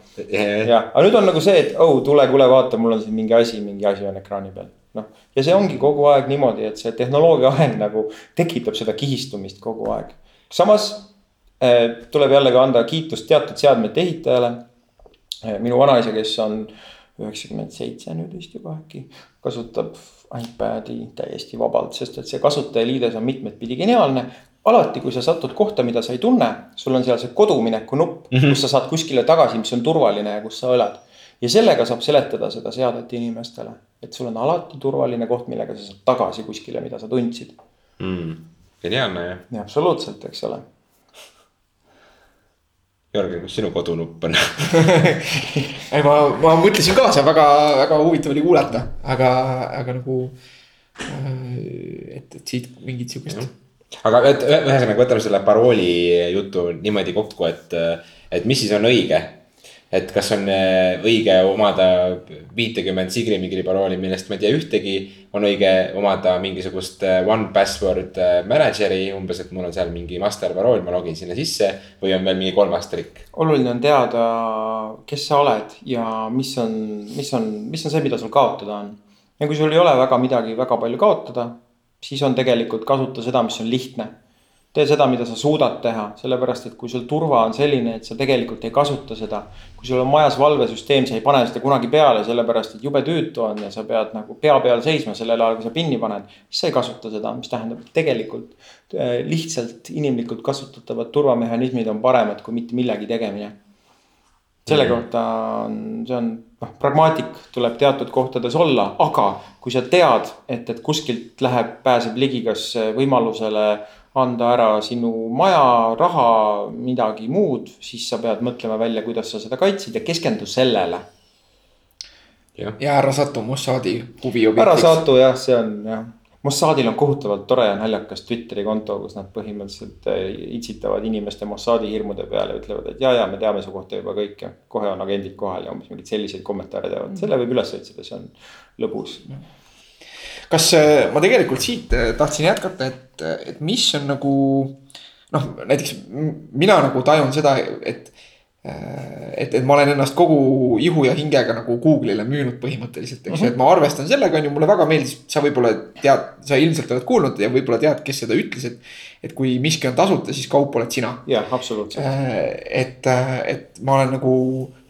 jah, aga nüüd on nagu see, et oh tule, kuule vaata, mul on siin mingi asi, mingi asi on ekraani peal noh, ja see ongi kogu aeg niimoodi, et see tehnoloogia areng nagu tekitab seda kihistumist kogu aeg. samas tuleb jällegi anda kiitust teatud seadmete ehitajale Eh, minu vanaisa, kes on üheksakümmend seitse nüüd vist juba äkki, kasutab iPad'i täiesti vabalt, sest et see kasutajaliides on mitmetpidi geniaalne. alati, kui sa satud kohta, mida sa ei tunne, sul on seal see kodumineku nupp mm, -hmm. kus sa saad kuskile tagasi, mis on turvaline ja kus sa elad. ja sellega saab seletada seda seadet inimestele, et sul on alati turvaline koht, millega sa saad tagasi kuskile, mida sa tundsid mm.. geniaalne jah. absoluutselt, eks ole Jörgen, kus sinu kodunupp on ei, ma, ma mõtlesin ka, see on väga, väga huvitav oli kuulata, aga, aga nagu. Äh, et, et siit mingit sihukest. aga et ühesõnaga, võtame selle parooli jutu niimoodi kokku, et, et mis siis on õige et kas on äh, õige omada viitekümmet Sigri-Migri parooli, millest ma ei tea ühtegi. on õige omada mingisugust äh, one password äh, manager'i umbes, et mul on seal mingi master parool, ma login sinna sisse või on veel mingi kolmas trikk? oluline on teada, kes sa oled ja mis on, mis on, mis on see, mida sul kaotada on. ja kui sul ei ole väga midagi väga palju kaotada, siis on tegelikult kasuta seda, mis on lihtne tee seda, mida sa suudad teha, sellepärast et kui sul turva on selline, et sa tegelikult ei kasuta seda. kui sul on majas valvesüsteem, sa ei pane seda kunagi peale, sellepärast et jube tüütu on ja sa pead nagu pea peal seisma sellel ajal, kui sa pinni paned. siis sa ei kasuta seda, mis tähendab, et tegelikult äh, lihtsalt inimlikult kasutatavad turvamehhanismid on paremad kui mitte millegi tegemine. selle -hmm. kohta on, see on noh, pragmaatik tuleb teatud kohtades olla, aga kui sa tead, et, et kuskilt läheb, pääseb ligi kas võimalusele anda ära sinu maja, raha, midagi muud, siis sa pead mõtlema välja, kuidas sa seda kaitsid ja keskendu sellele. ja ära satu Mossadi huviobjektiks. ära satu jah, see on jah. Mossadil on kohutavalt tore ja naljakas Twitteri konto, kus nad põhimõtteliselt äh, itsitavad inimeste Mossadi hirmude peale, ütlevad, et ja, ja me teame su kohta juba kõike. kohe on agendid kohal ja umbes mingeid selliseid kommentaare teevad, selle võib üles otsida, see on lõbus kas äh, ma tegelikult siit äh, tahtsin jätkata, et, et mis on nagu noh, näiteks mina nagu tajun seda, et äh, et, et ma olen ennast kogu ihu ja hingega nagu Google'ile müünud põhimõtteliselt, eks ju uh -huh., et ma arvestan sellega, on ju, mulle väga meeldis, sa võib-olla tead, sa ilmselt oled kuulnud ja võib-olla tead, kes seda ütles, et. Et kui miski on tasuta, siis kaup oled sina. jah, absoluutselt. et, et ma olen nagu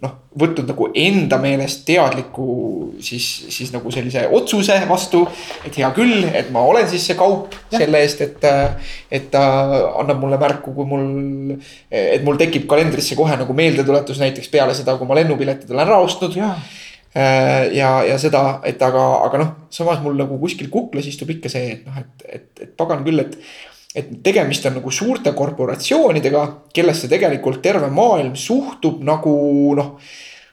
noh, võtnud nagu enda meelest teadliku siis, siis nagu sellise otsuse vastu. et hea küll, et ma olen siis see kaup ja. selle eest, et, et ta annab mulle märku, kui mul. et mul tekib kalendrisse kohe nagu meeldetuletus näiteks peale seda, kui ma lennupiletid olen ära ostnud. ja, ja, ja seda, et aga, aga noh, samas mul nagu kuskil kuklas istub ikka see, et noh, et, et, et pagan küll, et et tegemist on nagu suurte korporatsioonidega, kellesse tegelikult terve maailm suhtub nagu noh,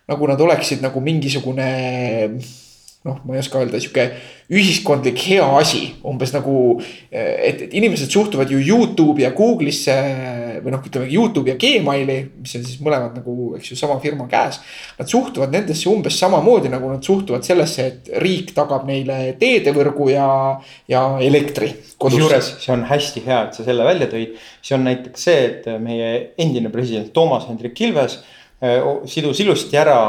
nagu nad oleksid nagu mingisugune noh, ma ei oska öelda, sihuke ühiskondlik hea asi, umbes nagu. et, et inimesed suhtuvad ju Youtube'i ja Google'isse või noh, ütleme Youtube'i ja Gmaili, mis on siis mõlemad nagu, eks ju, sama firma käes. Nad suhtuvad nendesse umbes samamoodi, nagu nad suhtuvad sellesse, et riik tagab neile teedevõrgu ja, ja elektri. kusjuures see on hästi hea, et sa selle välja tõid. see on näiteks see, et meie endine president Toomas Hendrik Ilves eh, sidus ilusti ära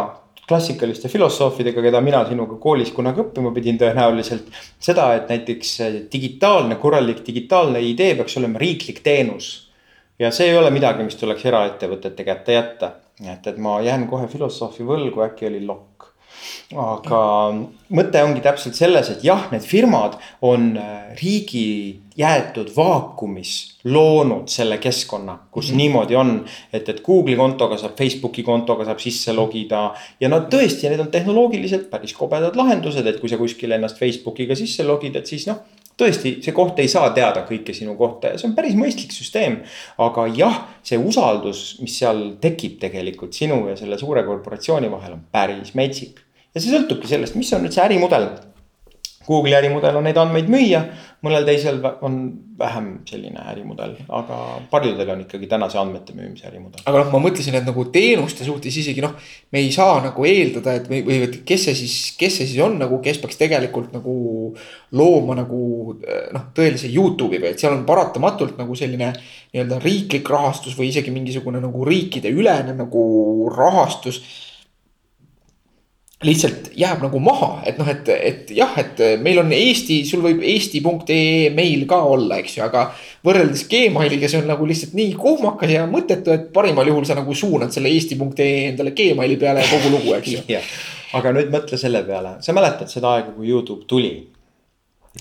klassikaliste filosoofidega, keda mina sinuga koolis kunagi õppima pidin tõenäoliselt. seda, et näiteks digitaalne, korralik digitaalne idee peaks olema riiklik teenus. ja see ei ole midagi, mis tuleks eraettevõtete kätte jätta. et, et ma jään kohe filosoofi võlgu, äkki oli Locke aga mõte ongi täpselt selles, et jah, need firmad on riigi jäetud vaakumis loonud selle keskkonna, kus mm -hmm. niimoodi on. et, et Google'i kontoga saab, Facebooki kontoga saab sisse logida ja nad tõesti, need on tehnoloogiliselt päris kobedad lahendused, et kui sa kuskil ennast Facebookiga sisse logid, et siis noh tõesti, see koht ei saa teada kõike sinu kohta ja see on päris mõistlik süsteem. aga jah, see usaldus, mis seal tekib tegelikult sinu ja selle suure korporatsiooni vahel on päris metsik ja see sõltubki sellest, mis on nüüd see ärimudel. Google'i ärimudel on neid andmeid müüa, mõnel teisel on vähem selline ärimudel, aga paljudel on ikkagi täna see andmete müümise ärimudel. aga noh, ma mõtlesin, et nagu teenuste suhtes isegi noh, me ei saa nagu eeldada, et või, või et kes see siis, kes see siis on nagu, kes peaks tegelikult nagu looma nagu noh, tõelise Youtube'i või et seal on paratamatult nagu selline nii-öelda riiklik rahastus või isegi mingisugune nagu riikide ülene nagu rahastus lihtsalt jääb nagu maha, et noh, et, et jah, et meil on Eesti, sul võib eesti.ee meil ka olla, eks ju, aga. võrreldes Gmailiga, see on nagu lihtsalt nii kohmakas ja mõttetu, et parimal juhul sa nagu suunad selle eesti.ee endale Gmaili peale ja kogu lugu, eks ju. aga nüüd mõtle selle peale, sa mäletad seda aega, kui Youtube tuli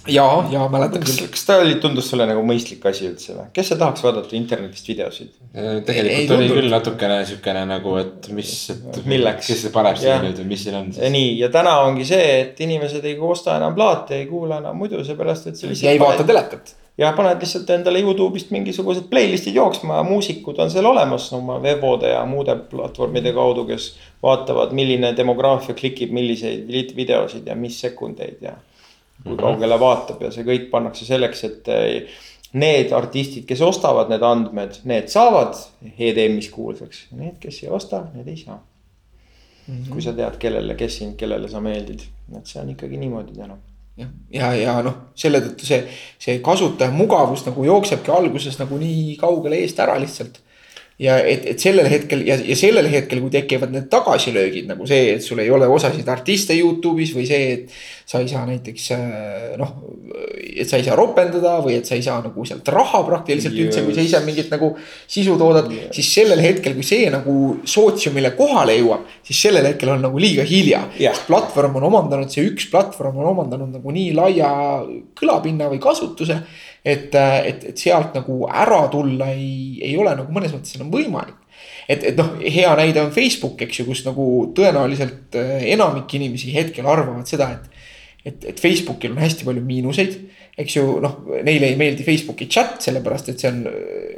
ja, ja mäletan küll. kas ta oli, tundus sulle nagu mõistlik asi üldse või, kes see tahaks vaadata internetist videosid? Tegelikult ei, oli küll natukene siukene nagu, et mis, et milleks, kes see paneb siia nüüd või mis siin on siis. nii ja täna ongi see, et inimesed ei osta enam plaate, ei kuula enam muidu seepärast, et. ja ei vaata telekat ja paned lihtsalt endale Youtube'ist mingisugused playlist'id jooksma ja muusikud on seal olemas oma Vevode ja muude platvormide kaudu, kes vaatavad, milline demograafia klikib milliseid videosid ja mis sekundeid ja kui kaugele vaatab ja see kõik pannakse selleks, et eh, need artistid, kes ostavad need andmed, need saavad EDM-is kuulsaks. Need, kes ei osta, need ei saa mm. -hmm. kui sa tead, kellele, kes sind, kellele sa meeldid, et see on ikkagi niimoodi täna jah, ja, ja, ja noh, selle tõttu see, see kasutaja mugavus nagu jooksebki alguses nagu nii kaugele eest ära lihtsalt ja et, et sellel hetkel ja, ja sellel hetkel, kui tekivad need tagasilöögid nagu see, et sul ei ole osasid artiste Youtube'is või see, et. sa ei saa näiteks äh, noh, et sa ei saa ropendada või et sa ei saa nagu sealt raha praktiliselt yes. üldse, kui sa ise mingit nagu sisu toodad yes.. siis sellel hetkel, kui see nagu sootsiumile kohale jõuab, siis sellel hetkel on nagu liiga hilja yeah.. platvorm on omandanud, see üks platvorm on omandanud nagu nii laia kõlapinna või kasutuse et, et, et sealt nagu ära tulla ei, ei ole nagu mõnes mõttes enam võimalik. et, et noh, hea näide on Facebook, eks ju, kus nagu tõenäoliselt eh, enamik inimesi hetkel arvavad seda, et. Et, et Facebookil on hästi palju miinuseid eks ju noh, neile ei meeldi Facebooki chat, sellepärast et see on,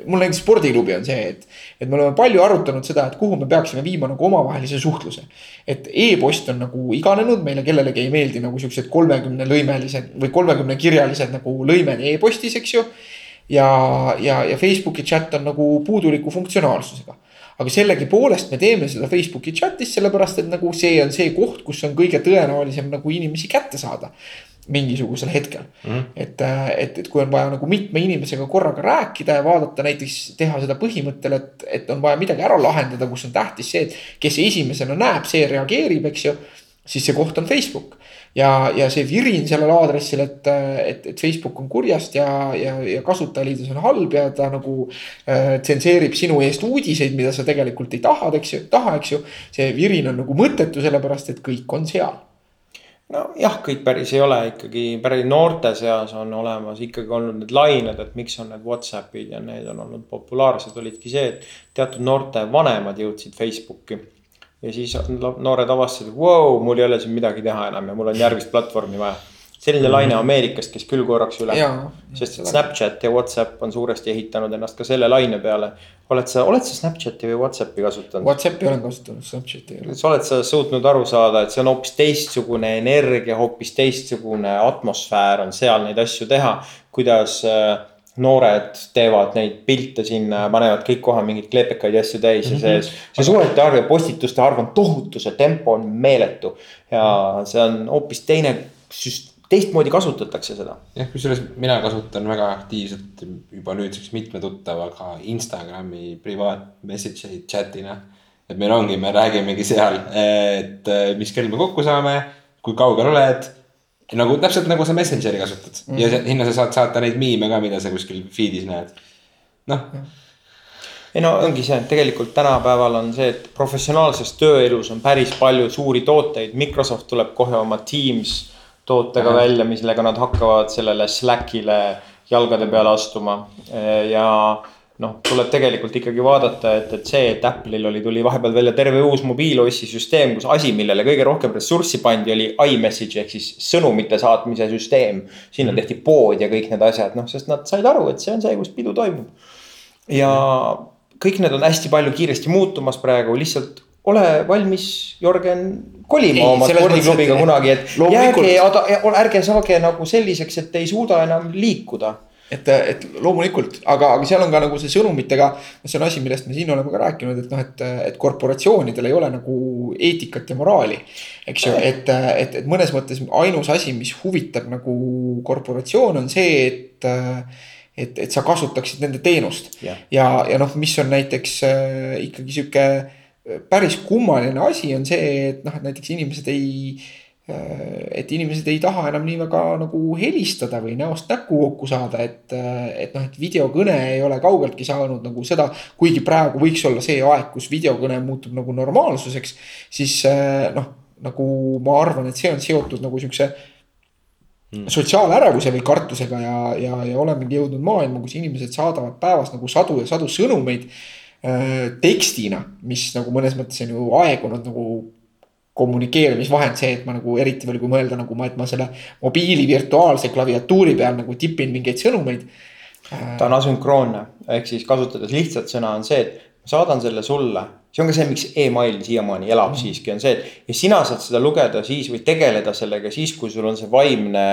mul näiteks spordiklubi on see, et. et me oleme palju arutanud seda, et kuhu me peaksime viima nagu omavahelise suhtluse. et e-post on nagu iganenud, meile kellelegi ei meeldi nagu siuksed kolmekümne lõimelised või kolmekümne kirjalised nagu lõimed e-postis, eks ju. ja, ja, ja Facebooki chat on nagu puuduliku funktsionaalsusega aga sellegipoolest me teeme seda Facebooki chat'is, sellepärast et nagu see on see koht, kus on kõige tõenäolisem nagu inimesi kätte saada mingisugusel hetkel mm. -hmm. et, et, et kui on vaja nagu mitme inimesega korraga rääkida ja vaadata näiteks teha seda põhimõttel, et, et on vaja midagi ära lahendada, kus on tähtis see, et kes esimesena näeb, see reageerib, eks ju. Siis see koht on Facebook ja, ja see virin sellel aadressil, et, et, et Facebook on kurjast ja, ja, ja kasutajaliidus on halb ja ta nagu äh, tsenseerib sinu eest uudiseid, mida sa tegelikult ei taha, eks ju, taha, eks ju. see virin on nagu mõttetu, sellepärast et kõik on seal nojah, kõik päris ei ole ikkagi, päris noorte seas on olemas ikkagi olnud need lained, et miks on need Whatsappid ja need on olnud populaarsed, olidki see, et teatud noorte vanemad jõudsid Facebooki. Ja siis noored avastasid, et vau, mul ei ole siin midagi teha enam ja mul on järgmist platvormi vaja selline laine Ameerikast käis küll korraks üle. sest et Snapchat ja Whatsapp on suuresti ehitanud ennast ka selle laine peale. oled sa, oled sa Snapchati või Whatsappi kasutanud? Whatsappi olen kasutanud, Snapchati ei ole. sa oled sa suutnud aru saada, et see on hoopis teistsugune energia, hoopis teistsugune atmosfäär on seal neid asju teha. kuidas äh, noored teevad neid pilte sinna, panevad kõik kohe mingeid klepekaid asju täis ja see, mhm. see suhete arv ja postituste arv on tohutu, see tempo on meeletu. ja see on hoopis teine süst-, teistmoodi kasutatakse seda. jah, kusjuures mina kasutan väga aktiivselt juba nüüdseks mitme tuttavaga Instagrami privaat message eid chat'ina. et meil ongi, me räägimegi seal, et mis kell me kokku saame, kui kaugel oled. Nagu täpselt nagu sa Messengeri kasutad. Mm ja sinna sa saad saata neid miime ka, mida sa kuskil feed'is näed. noh. Ei no ongi see, et tegelikult tänapäeval on see, et professionaalses tööelus on päris palju suuri tooteid, Microsoft tuleb kohe oma Teams tootega Aha. välja, millega nad hakkavad sellele Slackile jalgade peale astuma. Ja noh, tuleb tegelikult ikkagi vaadata, et, et see, et Apple'il oli, tuli vahepeal välja terve uus mobiil-OS-i süsteem, kus asi, millele kõige rohkem ressurssi pandi, oli iMessage ehk siis sõnumite saatmise süsteem. sinna mhm. tehti pood ja kõik need asjad, noh, sest nad said aru, et see on see, kus pidu toimub. ja kõik need on hästi palju kiiresti muutumas praegu, lihtsalt ole valmis, Jörgen, kolima Ei, oma spordiklubiga kunagi, et jääge, ärge saage nagu selliseks, et ei suuda enam liikuda et, et loomulikult, aga, aga seal on ka nagu see sõnumitega, see on asi, millest me siin oleme ka rääkinud, et noh, et, et korporatsioonidel ei ole nagu eetikat ja moraali. eks ju, et, et, et mõnes mõttes ainus asi, mis huvitab nagu korporatsioone, on see, et et, et sa kasutaksid nende teenust Jah. ja, ja noh, mis on näiteks äh, ikkagi sihuke päris kummaline asi on see, et noh, et näiteks inimesed ei äh, et inimesed ei taha enam nii väga nagu helistada või näost näkku kokku saada, et, et noh, et videokõne ei ole kaugeltki saanud nagu seda, kuigi praegu võiks olla see aeg, kus videokõne muutub nagu normaalsuseks, siis äh, noh, nagu ma arvan, et see on seotud nagu siukse sotsiaalärevuse või kartusega ja, ja, ja olemegi jõudnud maailma, kus inimesed saadavad päevas nagu sadu ja sadu sõnumeid äh, tekstina, mis nagu mõnes mõttes on ju aegunud nagu kommunikeerimisvahend, see, et ma nagu eriti veel, kui mõelda nagu ma, et ma selle mobiili virtuaalse klaviatuuri peal nagu tipin mingeid sõnumeid. ta on asünkroonne, ehk siis kasutades lihtsat sõna on see, et ma saadan selle sulle. see on ka see, miks email siiamaani elab mm. siiski on see, et ja sina saad seda lugeda siis või tegeleda sellega siis, kui sul on see vaimne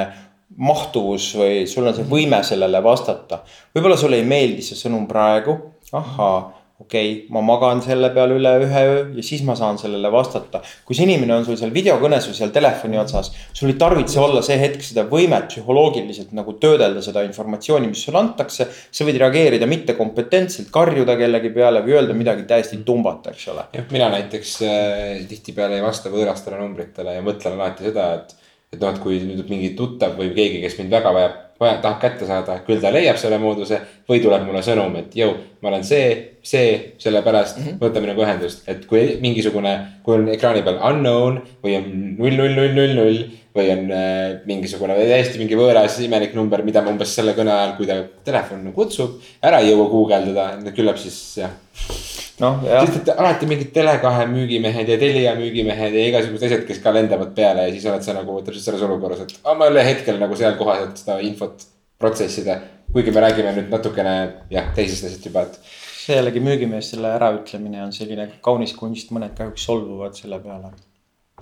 mahtuvus või sul on see võime sellele vastata. võib-olla sulle ei meeldi see sõnum praegu, ahhaa okei okay,, ma magan selle peale üle ühe öö ja siis ma saan sellele vastata. kui see inimene on sul seal videokõnes või seal telefoni otsas, sul ei tarvitse olla see hetk seda võimet psühholoogiliselt nagu töödelda seda informatsiooni, mis sulle antakse. sa võid reageerida mittekompetentselt, karjuda kellegi peale või öelda midagi täiesti tumbat, eks ole. jah, mina näiteks äh, tihtipeale ei vasta võõrastele numbritele ja mõtlen alati seda, et. Et noh, et kui nüüd mingi tuttav või keegi, kes mind väga vajab, vaja, tahab kätte saada, küll ta leiab selle mooduse. või tuleb mulle sõnum, et jõu, ma olen see, see, sellepärast mm -hmm. võta minuga ühendust, et kui mingisugune, kui on ekraani peal unknown või on null, null, null, null, null. või on äh, mingisugune täiesti mingi võõras imelik number, mida ma umbes selle kõne ajal, kui ta telefon kutsub, ära ei jõua guugeldada, küllap siis jah noh, sest et alati mingid Tele2 müügimehed ja Telia müügimehed ja igasugused asjad, kes ka lendavad peale ja siis oled sa nagu täpselt selles olukorras, et ah, ma ei ole hetkel nagu seal kohas, et seda infot protsessida. kuigi me räägime nüüd natukene jah, teisest asjast juba, et. see jällegi müügimees, selle äraütlemine on selline kaunis kunst, mõned kahjuks solvuvad selle peale.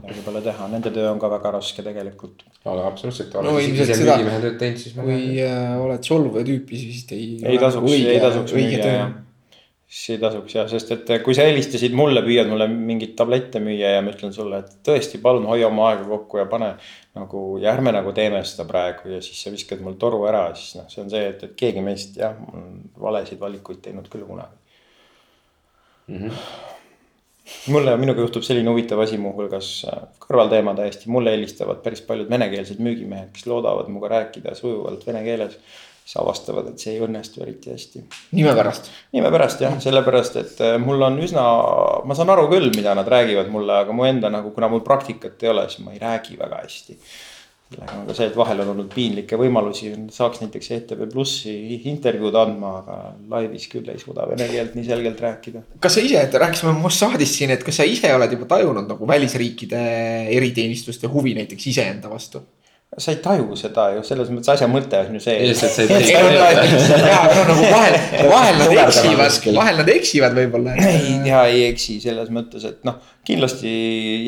midagi pole teha, nende töö on ka väga raske tegelikult. aga absoluutselt. no ilmselt seda, kui äh, oled solvuja tüüpi, siis ei. ei tasuks, ei tasuks müüa jah siis ei tasuks jah, sest et kui sa helistasid mulle, püüad mulle mingeid tablette müüa ja ma ütlen sulle, et tõesti, palun hoia oma aega kokku ja pane nagu ja ärme nagu teeme seda praegu ja siis sa viskad mul toru ära, siis noh, see on see, et, et keegi meist jah, on valesid valikuid teinud küll kunagi mm. -hmm. mulle, minuga juhtub selline huvitav asi muuhulgas kõrvalteema täiesti, mulle helistavad päris paljud venekeelsed müügimehed, kes loodavad minuga rääkida sujuvalt vene keeles siis avastavad, et see ei õnnestu eriti hästi. nime pärast? nime pärast jah, sellepärast et äh, mul on üsna, ma saan aru küll, mida nad räägivad mulle, aga mu enda nagu, kuna mul praktikat ei ole, siis ma ei räägi väga hästi. sellega on ka see, et vahel on olnud piinlikke võimalusi, saaks näiteks ETV Plussi intervjuud andma, aga laivis küll ei suuda vene keelt nii selgelt rääkida. kas sa ise, et rääkisime Mossadist siin, et kas sa ise oled juba tajunud nagu välisriikide eriteenistuste huvi näiteks iseenda vastu? Sa ei taju seda ju, selles mõttes asja mõte on ju see. lihtsalt sa ei taju. jaa, no nagu vahel, vahel nad eksivad, vahel nad eksivad võib-olla. ei, ja ei eksi selles mõttes, et noh, kindlasti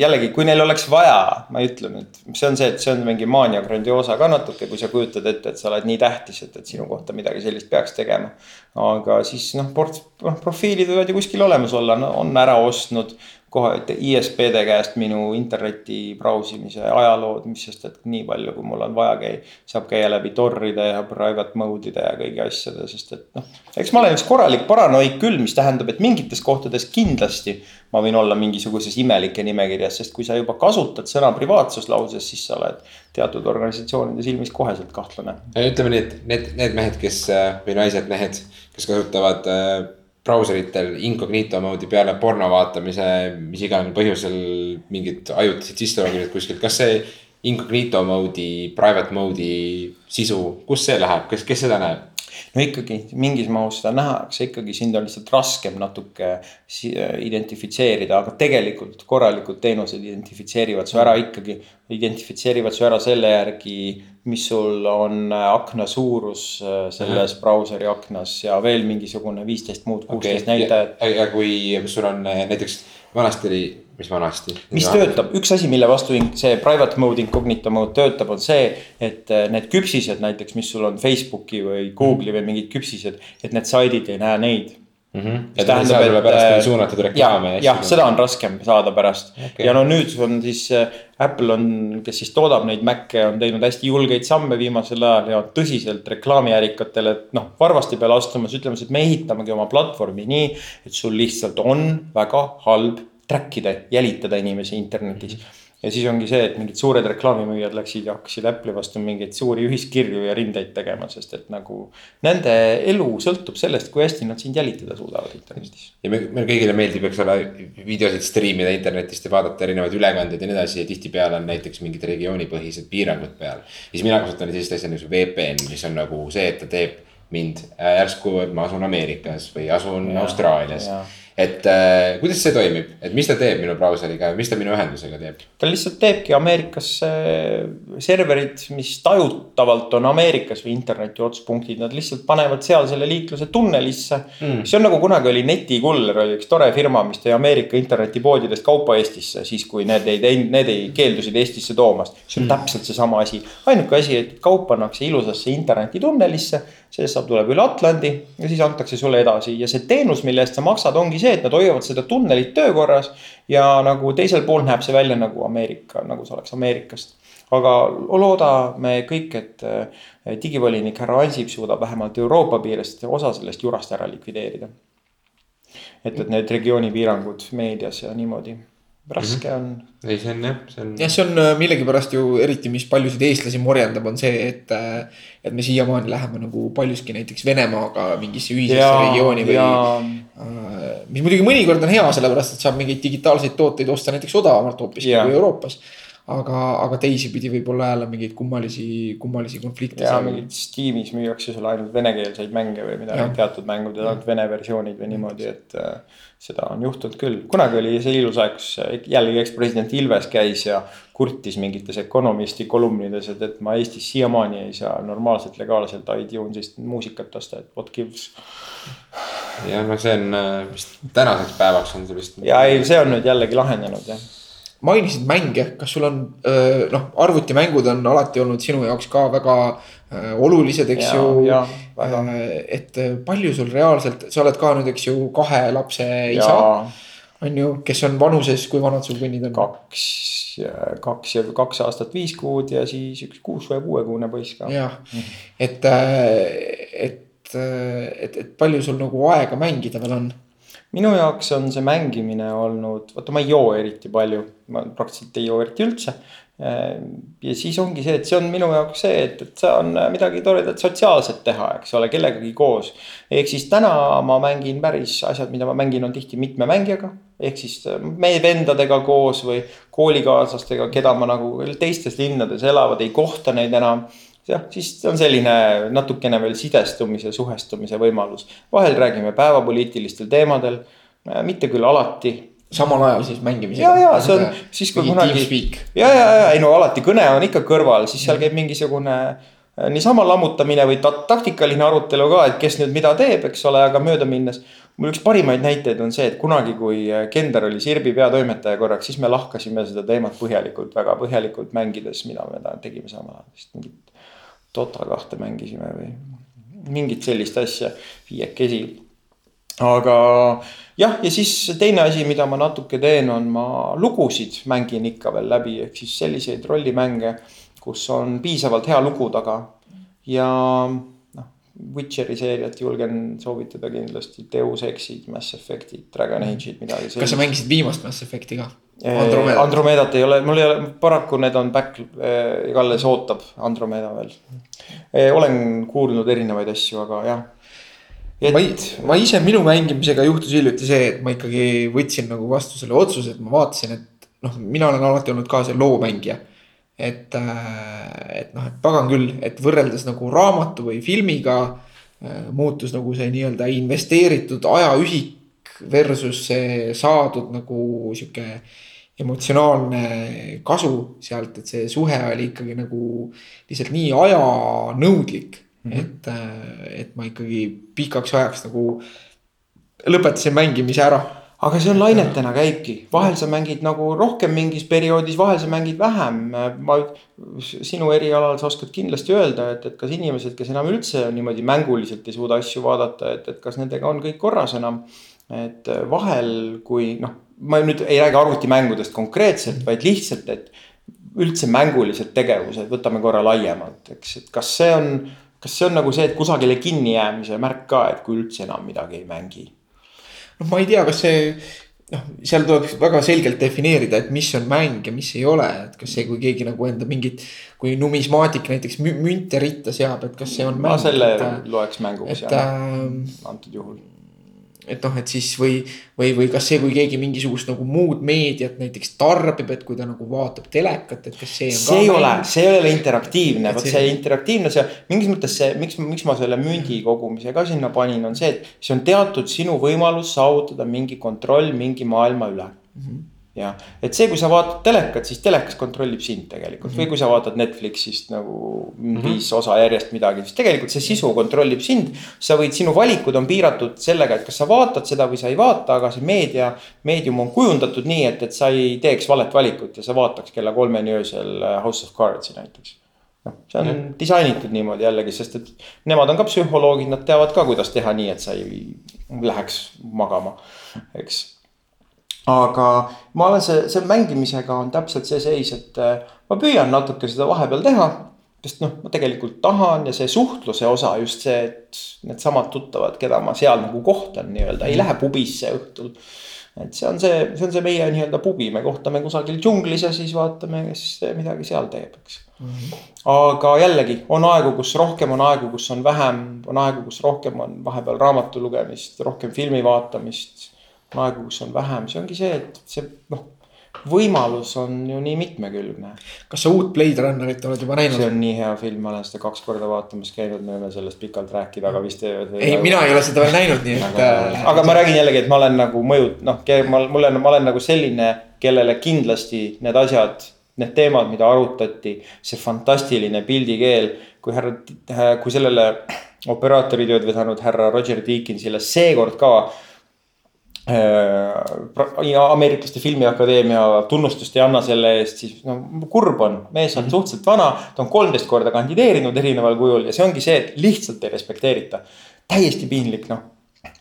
jällegi, kui neil oleks vaja, ma ei ütle nüüd, see on see, et see on mingi maania grandioosa ka natuke, kui sa kujutad ette, et sa oled nii tähtis, et, et sinu kohta midagi sellist peaks tegema. Aga siis noh, port-, noh profiilid võivad ju kuskil olemas olla, no on ära ostnud kohe ISP-de käest minu interneti brausimise ajalood, mis sest, et nii palju, kui mul on vaja käia, saab käia läbi torride ja private mode'ide ja kõigi asjade, sest et noh. eks ma olen üks korralik paranoik küll, mis tähendab, et mingites kohtades kindlasti ma võin olla mingisuguses imelike nimekirjas, sest kui sa juba kasutad sõna privaatsuslauses, siis sa oled teatud organisatsioonide silmis koheselt kahtlane. ütleme nii, et need, need mehed, kes või naised, mehed, kes kasutavad brauseritel incognito mode'i peale porno vaatamise, mis iganes põhjusel mingid ajutised sisselogimised kuskilt, kas see incognito mode'i, private mode'i sisu, kus see läheb, kes, kes seda näeb? No ikkagi mingis mahus seda nähakse, ikkagi sind on lihtsalt raskem natuke identifitseerida, aga tegelikult korralikud teenused identifitseerivad su ära ikkagi identifitseerivad su ära selle järgi, mis sul on äh, akna suurus äh, selles -huh. brauseri aknas ja veel mingisugune viisteist muud, kuusteist okay. näitajat. ja kui sul on näiteks vanasti oli, mis vanasti? mis töötab, üks asi, mille vastu see private mode, incognito mode töötab, on see, et need küpsised näiteks, mis sul on Facebooki või Google'i või mingid küpsised, et need saidid ei näe neid mm. -hmm. mis tähendab, et pärast äh, suunatud reklaame. jah, seda on raskem saada pärast okay. ja no nüüd on siis äh, Apple on, kes siis toodab neid Mac'e, on teinud hästi julgeid samme viimasel ajal ja tõsiselt reklaamiärikatele, et noh, varvasti peale astumas, ütlemas, et me ehitamegi oma platvormi nii, et sul lihtsalt on väga halb track ida, jälitada inimesi internetis mm. -hmm ja siis ongi see, et mingid suured reklaamimüüjad läksid ja hakkasid Apple'i vastu mingeid suuri ühiskirju ja rindeid tegema, sest et nagu. Nende elu sõltub sellest, kui hästi nad sind jälitada suudavad internetis. ja me, meile kõigile meeldib, eks ole, videosid striimida internetist ja vaadata erinevaid ülekandeid ja nii edasi ja tihtipeale on näiteks mingid regioonipõhised piirangud peal. siis mina kasutan sellist asja nagu VPN, mis on nagu see, et ta teeb mind äh, järsku, ma asun Ameerikas või asun ja, Austraalias et äh, kuidas see toimib, et mis ta teeb minu brauseriga, mis ta minu ühendusega teeb? ta lihtsalt teebki Ameerikasse serverid, mis tajutavalt on Ameerikas või interneti otspunktid, nad lihtsalt panevad seal selle liikluse tunnelisse mm.. see on nagu kunagi oli Netikuller oli üks tore firma, mis tõi Ameerika internetipoodidest kaupa Eestisse, siis kui need ei teinud, need ei keeldusid Eestisse toomast. see on mm. täpselt seesama asi, ainuke asi, et kaup pannakse ilusasse internetitunnelisse sellest saab, tuleb üle Atlandi ja siis antakse sulle edasi ja see teenus, mille eest sa maksad, ongi see, et nad hoiavad seda tunnelit töökorras. ja nagu teisel pool näeb see välja nagu Ameerika, nagu see oleks Ameerikast. aga loodame kõik, et eh, digivolinik härra Ansip suudab vähemalt Euroopa piirest osa sellest jurast ära likvideerida. et, et need regiooni piirangud meedias ja niimoodi raske on. ei, see on jah, see on. jah, see on äh, millegipärast ju eriti, mis paljusid eestlasi morjendab, on see, et. Äh, et me siiamaani läheme nagu paljuski näiteks Venemaaga mingisse ühisesse regiooni või. Äh, mis muidugi mõnikord on hea, sellepärast et saab mingeid digitaalseid tooteid osta näiteks odavamalt hoopiski kui Euroopas aga, aga teisipidi võib-olla jälle mingeid kummalisi, kummalisi konflikte. ja mingid Steamis müüakse sulle ainult venekeelseid mänge või midagi, teatud mängud ja ainult vene versioonid või niimoodi, et äh, seda on juhtunud küll. kunagi oli see ilus aeg, kus jällegi ekspresident Ilves käis ja kurtis mingites Economisti kolumnides, et, et ma Eestis siiamaani ei saa normaalselt legaalselt iTunesist muusikat osta, et what gives. Jah, no see on äh, vist tänaseks päevaks on see vist. ja ei, see on nüüd jällegi lahenenud jah mainisid mänge, kas sul on noh, arvutimängud on alati olnud sinu jaoks ka väga äh, olulised, eks ja, ju. et palju sul reaalselt, sa oled ka nüüd, eks ju, kahe lapse isa. on ju, kes on vanuses, kui vanad sul kõnnid on? kaks, kaks ja kaks aastat viis kuud ja siis üks kuus või kuuekuune poiss ka. jah, et, et, et, et palju sul nagu aega mängida veel on? minu jaoks on see mängimine olnud, vaata ma ei joo eriti palju, ma praktiliselt ei joo eriti üldse. ja siis ongi see, et see on minu jaoks see, et, et saan midagi toredat sotsiaalset teha, eks ole, kellegagi koos. ehk siis täna ma mängin päris asjad, mida ma mängin, on tihti mitme mängijaga. ehk siis meie vendadega koos või koolikaaslastega, keda ma nagu teistes linnades elavad, ei kohta neid enam jah, siis on selline natukene veel sidestumise, suhestumise võimalus. vahel räägime päevapoliitilistel teemadel, äh, mitte küll alati. samal ajal siis mängimisega? ja, ja see on siis kui kunagi. ja, ja, ja ei no alati kõne on ikka kõrval, siis seal käib mingisugune äh, niisama lammutamine või ta taktikaline arutelu ka, et kes nüüd mida teeb, eks ole, aga mööda minnes. mul üks parimaid näiteid on see, et kunagi, kui äh, Kender oli Sirbi peatoimetaja korraks, siis me lahkasime seda teemat põhjalikult, väga põhjalikult mängides, mida me tegime samal ajal, vist mingit Dota kahte mängisime või mingit sellist asja viiekesi. aga jah, ja siis teine asi, mida ma natuke teen, on ma lugusid mängin ikka veel läbi, ehk siis selliseid rollimänge, kus on piisavalt hea lugu taga ja Witcheri seeriat julgen soovitada kindlasti, Deus Exid, Mass Effectid, Dragon Age'id, midagi sellist. kas sa mängisid viimast Mass Effect'i ka? Andromedat. Andromedat ei ole, mul ei ole, paraku need on back, eh, alles ootab Andromeda veel. Eh, olen kuulnud erinevaid asju, aga jah. Et... ma, ma ise, minu mängimisega juhtus hiljuti see, et ma ikkagi võtsin nagu vastu selle otsuse, et ma vaatasin, et noh, mina olen alati olnud ka see loomängija et, äh, et noh, et pagan küll, et võrreldes nagu raamatu või filmiga äh, muutus nagu see nii-öelda investeeritud ajaühik versus see saadud nagu sihuke emotsionaalne kasu sealt, et see suhe oli ikkagi nagu lihtsalt nii ajanõudlik mm, -hmm. et, äh, et ma ikkagi pikaks ajaks nagu lõpetasin mängimise ära aga see on lainetena käibki, vahel sa mängid nagu rohkem mingis perioodis, vahel sa mängid vähem. ma, sinu erialal sa oskad kindlasti öelda, et, et kas inimesed, kes enam üldse niimoodi mänguliselt ei suuda asju vaadata, et, et kas nendega on kõik korras enam. et vahel, kui noh ma nüüd ei räägi arvutimängudest konkreetselt, vaid lihtsalt, et üldse mängulised tegevused, võtame korra laiemalt, eks, et kas see on, kas see on nagu see, et kusagile kinnijäämise märk ka, et kui üldse enam midagi ei mängi? noh, ma ei tea, kas see noh, seal tuleb väga selgelt defineerida, et mis on mäng ja mis ei ole, et kas see, kui keegi nagu enda mingit. kui numismaatik näiteks münte ritta seab, et kas see on. ma selle et, loeks mänguks jah äh,, antud juhul et noh, et siis või, või, või kas see, kui keegi mingisugust nagu muud meediat näiteks tarbib, et kui ta nagu vaatab telekat, et kas see on. see ei ole, see ei ole interaktiivne, vot see, see interaktiivne, see mingis mõttes see, miks, miks ma selle mündi kogumise ka sinna panin, on see, et see on teatud sinu võimalus saavutada mingi kontroll mingi maailma üle mm. -hmm jah, et see, kui sa vaatad telekat, siis telekas kontrollib sind tegelikult mm -hmm. või kui sa vaatad Netflixist nagu mm -hmm. viis osa järjest midagi, siis tegelikult see sisu kontrollib sind. sa võid, sinu valikud on piiratud sellega, et kas sa vaatad seda või sa ei vaata, aga see meedia, meedium on kujundatud nii, et, et sa ei teeks valet valikut ja sa vaataks kella kolmeni öösel äh, House of Cards'i näiteks noh, see on mm. disainitud niimoodi jällegi, sest et nemad on ka psühholoogid, nad teavad ka, kuidas teha nii, et sa ei läheks magama, eks aga ma olen see, see mängimisega on täpselt see seis, et äh, ma püüan natuke seda vahepeal teha. sest noh, ma tegelikult tahan ja see suhtluse osa just see, et needsamad tuttavad, keda ma seal nagu kohtan nii-öelda, ei lähe pubisse õhtul. et see on see, see on see meie nii-öelda pubi, me kohtame kusagil džunglis ja siis vaatame, kes midagi seal teeb, eks mm. -hmm. aga jällegi on aegu, kus rohkem, on aegu, kus on vähem, on aegu, kus rohkem on vahepeal raamatu lugemist, rohkem filmi vaatamist aegu, kus on vähem, see ongi see, et see noh, võimalus on ju nii mitmekülgne. kas sa uut Blade Runnerit oled juba näinud? see on nii hea film, ma olen seda kaks korda vaatamas käinud, me võime sellest pikalt rääkida, aga vist ei. mina ei ole seda veel näinud, nii et. Äh, aga ma räägin jällegi, et ma olen nagu mõjut-, noh, mul on, ma olen nagu selline, kellele kindlasti need asjad need teemad, mida arutati, see fantastiline pildikeel, kui härra, kui sellele operaatoritööd vedanud härra Roger Deakinsile seekord ka Äh, ameeriklaste filmiakadeemia tunnustust ei anna selle eest, siis no kurb on, mees on mm -hmm. suhteliselt vana, ta on kolmteist korda kandideerinud erineval kujul ja see ongi see, et lihtsalt ei respekteerita. täiesti piinlik, noh.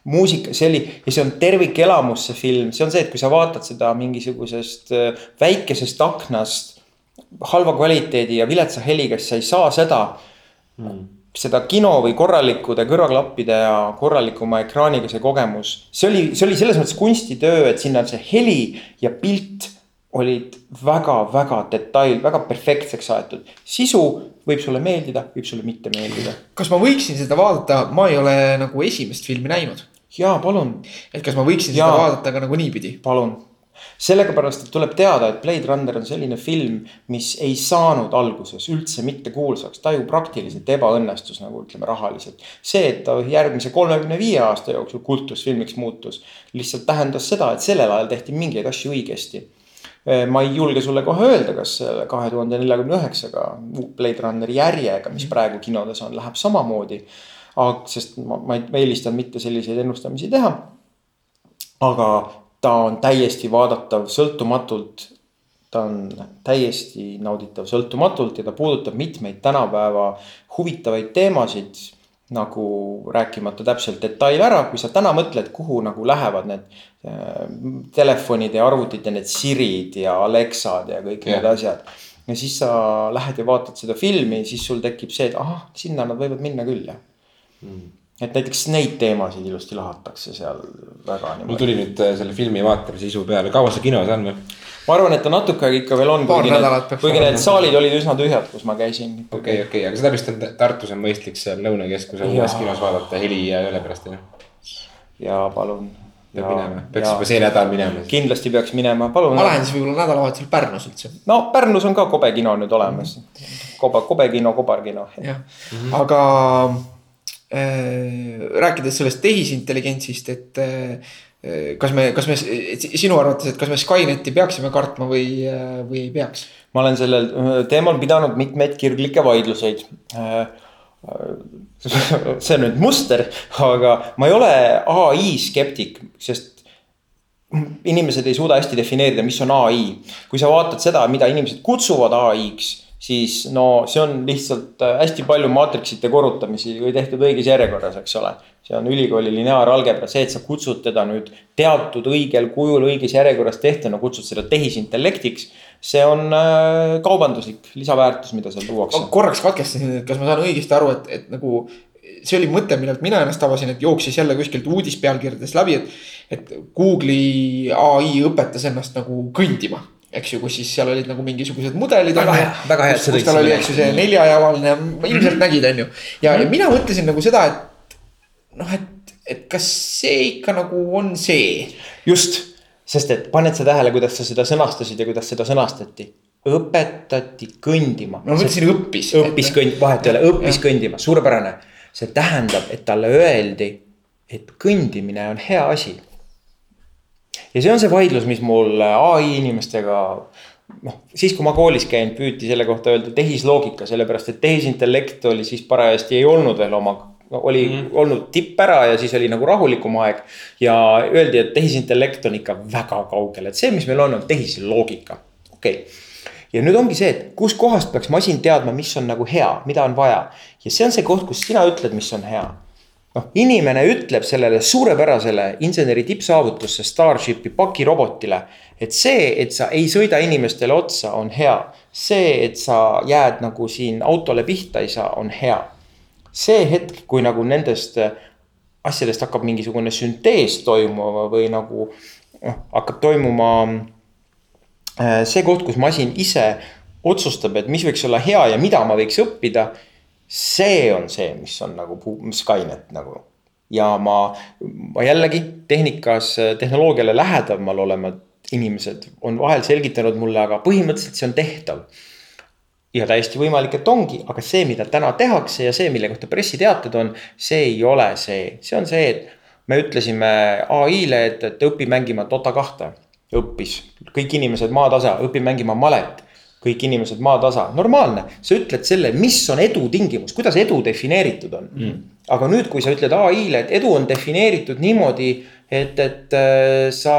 muusika, see oli ja see on tervikelamus, see film, see on see, et kui sa vaatad seda mingisugusest äh, väikesest aknast. halva kvaliteedi ja viletsa heliga, siis sa ei saa seda mm seda kino või korralikude kõrvaklappide ja korralikuma ekraaniga see kogemus. see oli, see oli selles mõttes kunstitöö, et sinna see heli ja pilt olid väga-väga detail, väga perfektseks aetud. sisu võib sulle meeldida, võib sulle mitte meeldida. kas ma võiksin seda vaadata, ma ei ole nagu esimest filmi näinud. jaa, palun. et kas ma võiksin ja, seda vaadata ka nagu niipidi? palun sellepärast, et tuleb teada, et Blade Runner on selline film, mis ei saanud alguses üldse mitte kuulsaks, ta ju praktiliselt ebaõnnestus nagu ütleme rahaliselt. see, et ta järgmise kolmekümne viie aasta jooksul kultusfilmiks muutus, lihtsalt tähendas seda, et sellel ajal tehti mingeid asju õigesti ma ei julge sulle kohe öelda, kas kahe tuhande neljakümne üheksaga Blade Runneri järjega, mis praegu kinodes on, läheb samamoodi. sest ma, ma eelistan mitte selliseid ennustamisi teha. aga ta on täiesti vaadatav sõltumatult. ta on täiesti nauditav sõltumatult ja ta puudutab mitmeid tänapäeva huvitavaid teemasid. nagu rääkimata täpselt detail ära, kui sa täna mõtled, kuhu nagu lähevad need äh, telefonid ja arvutid ja need Sirid ja Alexad ja kõik yeah. need asjad ja siis sa lähed ja vaatad seda filmi, siis sul tekib see, et ahah, sinna nad võivad minna küll jah mm et näiteks neid teemasid ilusti lahatakse seal väga mul tuli nüüd äh, selle filmi vaatamise isu peale, kaua see kinos on või? ma arvan, et ta natuke aega ikka veel on, kuigi need, kuigi need saalid olid üsna tühjad, kus ma käisin. okei okay,, okei okay., aga seda vist on Tartus on mõistlik seal Lõunakeskuse uues kinos vaadata heli ja üle pärast on ju. ja palun. peab minema, peaks juba see nädal minema. kindlasti peaks minema, palun. ma lähen siis võib-olla nädalavahetusel Pärnus üldse. no Pärnus on ka kobe kino nüüd olemas mm. -hmm. koba, kobe kino, kobarkino. jah mm, -hmm. aga rääkides sellest tehisintelligentsist, et äh, kas me, kas me, sinu arvates, et kas me Skyneti peaksime kartma või, või ei peaks? ma olen sellel teemal pidanud mitmeid kirglikke vaidluseid. see on nüüd muster, aga ma ei ole ai skeptik, sest inimesed ei suuda hästi defineerida, mis on ai. kui sa vaatad seda, mida inimesed kutsuvad ai-ks siis no see on lihtsalt äh, hästi palju maatriksite korrutamisi või tehtud õiges järjekorras, eks ole. see on ülikooli lineaaralgebra, see, et sa kutsud teda nüüd teatud õigel kujul õiges järjekorras tehtuna, kutsud seda tehisintellektiks. see on äh, kaubanduslik lisaväärtus, mida seal tuuakse. korraks katkestasin, et kas ma saan õigesti aru, et, et nagu see oli mõte, millelt mina ennast tabasin, et jooksis jälle kuskilt uudispealkirjadest läbi, et. et Google'i ai õpetas ennast nagu kõndima eks ju, kus siis seal olid nagu mingisugused mudelid. väga hea, väga hea. kus tal oli, eks ju, see neljajavaline, ilmselt nägid, on ju. ja ja mina mõtlesin nagu seda, et noh, et, et kas see ikka nagu on see. just, sest et paned sa tähele, kuidas sa seda sõnastasid ja kuidas seda sõnastati õpetati kõndima. no ma mõtlesin õppis. õppis kõnd-, vahet ei ole, õppis ja. kõndima, suurepärane. see tähendab, et talle öeldi, et kõndimine on hea asi ja see on see vaidlus, mis mul ai inimestega noh, siis kui ma koolis käin, püüti selle kohta öelda tehisloogika, sellepärast et tehisintellekt oli siis parajasti ei olnud veel oma oli mm -hmm. olnud tipp ära ja siis oli nagu rahulikum aeg. ja öeldi, et tehisintellekt on ikka väga kaugel, et see, mis meil on, on tehisloogika, okei okay. ja nüüd ongi see, et kuskohast peaks masin teadma, mis on nagu hea, mida on vaja ja see on see koht, kus sina ütled, mis on hea noh, inimene ütleb sellele suurepärasele inseneri tippsaavutusse Starshipi pakirobotile, et see, et sa ei sõida inimestele otsa, on hea. see, et sa jääd nagu siin autole pihta ei saa, on hea. see hetk, kui nagu nendest asjadest hakkab mingisugune süntees toimuma või nagu noh, hakkab toimuma äh, see koht, kus masin ise otsustab, et mis võiks olla hea ja mida ma võiks õppida see on see, mis on nagu Skynet nagu. ja ma, ma jällegi tehnikas, tehnoloogiale lähedamal olevad inimesed on vahel selgitanud mulle, aga põhimõtteliselt see on tehtav. ja täiesti võimalik, et ongi, aga see, mida täna tehakse ja see, mille kohta pressiteated on, see ei ole see, see on see, et me ütlesime ai-le, et, et õpi mängima Dota kahte. õppis, kõik inimesed maatasa, õpi mängima malet kõik inimesed maatasa, normaalne. sa ütled selle, mis on edu tingimus, kuidas edu defineeritud on. Mm.. aga nüüd, kui sa ütled ai-le, et edu on defineeritud niimoodi, et, et äh, sa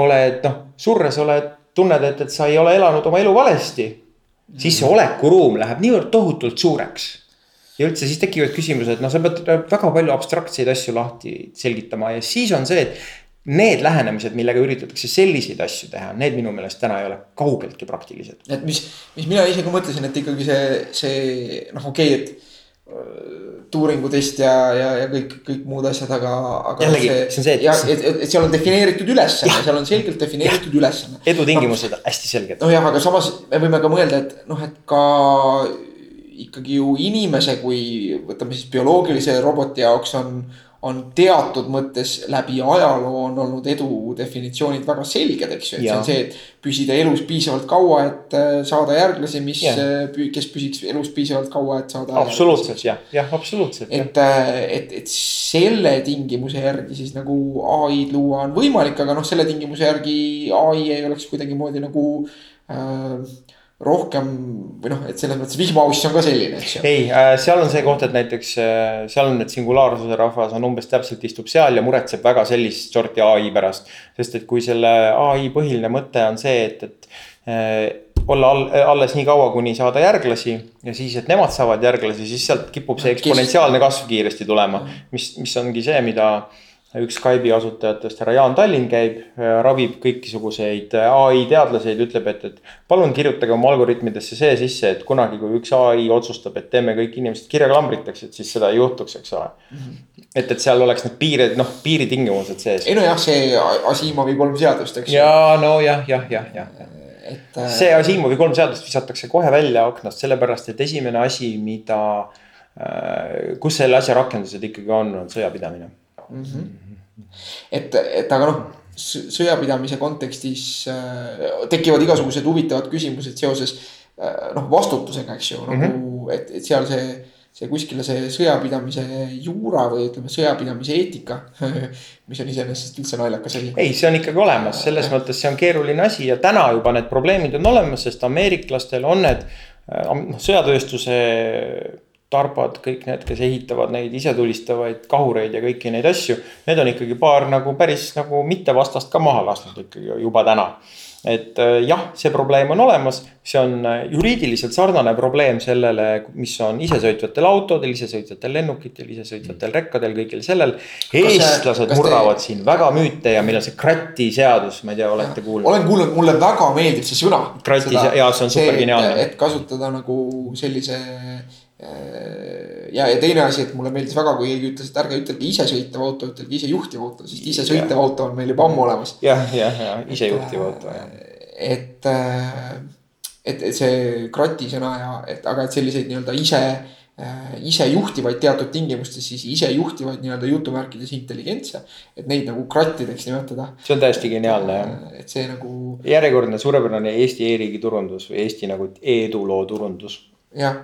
oled noh, surres oled, tunned, et, et sa ei ole elanud oma elu valesti mm.. siis see olekuruum läheb niivõrd tohutult suureks. Ja üldse siis tekivad küsimused, noh, sa pead väga palju abstraktseid asju lahti selgitama ja siis on see, et need lähenemised, millega üritatakse selliseid asju teha, need minu meelest täna ei ole kaugeltki praktilised. et mis, mis mina isegi mõtlesin, et ikkagi see, see noh, okei okay,, et Turingu test ja, ja, ja kõik, kõik muud asjad, aga, aga. jällegi, see on see, et. jah, et, et, et seal on defineeritud ülesanne, seal on selgelt defineeritud ülesanne. edutingimused no, hästi selged. nojah, aga samas me võime ka mõelda, et noh, et ka ikkagi ju inimese kui võtame siis bioloogilise roboti jaoks on on teatud mõttes läbi ajaloo on olnud edu definitsioonid väga selged, eks ju, et ja. see on see, et püsida elus piisavalt kaua, et äh, saada järglasi, mis, äh, kes püsiks elus piisavalt kaua, et saada. absoluutselt jah, jah, absoluutselt. et, äh, et, et selle tingimuse järgi siis nagu ai-d luua on võimalik, aga noh, selle tingimuse järgi ai ei oleks kuidagimoodi nagu äh, rohkem või noh, et selles mõttes vihmauss on ka selline, eks ju. ei äh,, seal on see koht, et näiteks äh, seal on, et singulaarsuse rahvas on umbes täpselt istub seal ja muretseb väga sellist sorti ai pärast. sest et kui selle ai põhiline mõte on see, et, et äh, olla all, alles nii kaua, kuni saada järglasi ja siis, et nemad saavad järglasi, siis sealt kipub see eksponentsiaalne kasv kiiresti tulema. mis, mis ongi see, mida üks Skype'i asutajatest, härra Jaan Tallinn käib, äh, ravib kõikisuguseid äh, ai teadlaseid, ütleb, et, et palun kirjutage oma algoritmidesse see sisse, et kunagi, kui üks ai otsustab, et teeme kõik inimesed kirjakambriteks, et siis seda ei juhtuks, eks ole mm. -hmm. et, et seal oleks need piirid, noh, piiritingimused sees. ei nojah, see Asimovi kolm seadust, eks ja nojah, jah, jah, jah, jah et äh.... see Asimovi kolm seadust visatakse kohe välja aknast, sellepärast et esimene asi, mida kus selle asja rakendused ikkagi on, on sõjapidamine mm. -hmm. Et, et aga noh, sõjapidamise kontekstis äh, tekivad igasugused huvitavad küsimused seoses äh, noh, vastutusega, eks ju mm, -hmm. nagu et, et seal see see kuskile see sõjapidamise juura või ütleme, sõjapidamise eetika, mis on iseenesest üldse naljakas asi. ei, see on ikkagi olemas, selles mõttes see on keeruline asi ja täna juba need probleemid on olemas, sest ameeriklastel on need noh, sõjatööstuse tarbad, kõik need, kes ehitavad neid isetulistavaid kahureid ja kõiki neid asju. Need on ikkagi paar nagu päris nagu mittevastast ka maha lasknud ikkagi juba täna et äh, jah, see probleem on olemas, see on äh, juriidiliselt sarnane probleem sellele, mis on isesõitvatel autodel, isesõitvatel lennukitel, isesõitvatel rekkadel, kõigil sellel. eestlased murravad te... siin väga müüte ja meil on see krati seadus, ma ei tea, olete kuulnud? olen kuulnud, mulle väga meeldib see sõna. krati, jaa, see on super geniaalne. et kasutada nagu sellise ja, ja teine asi, et mulle meeldis väga, kui keegi ütles, et ärge ütelge isesõitev auto, ütelge isejuhtiv auto, sest isesõitev auto on meil juba ammu olemas. jah, jah, ja isejuhtiv auto, jah. et, äh, et, et see krati sõna ja, et aga, et selliseid nii-öelda ise, äh, isejuhtivaid teatud tingimustes siis isejuhtivaid nii-öelda jutumärkides intelligentse. et neid nagu krattideks nimetada. see on täiesti geniaalne jah. et see nagu. järjekordne suurepärane Eesti e-riigi turundus või Eesti nagu eduloo turundus. jah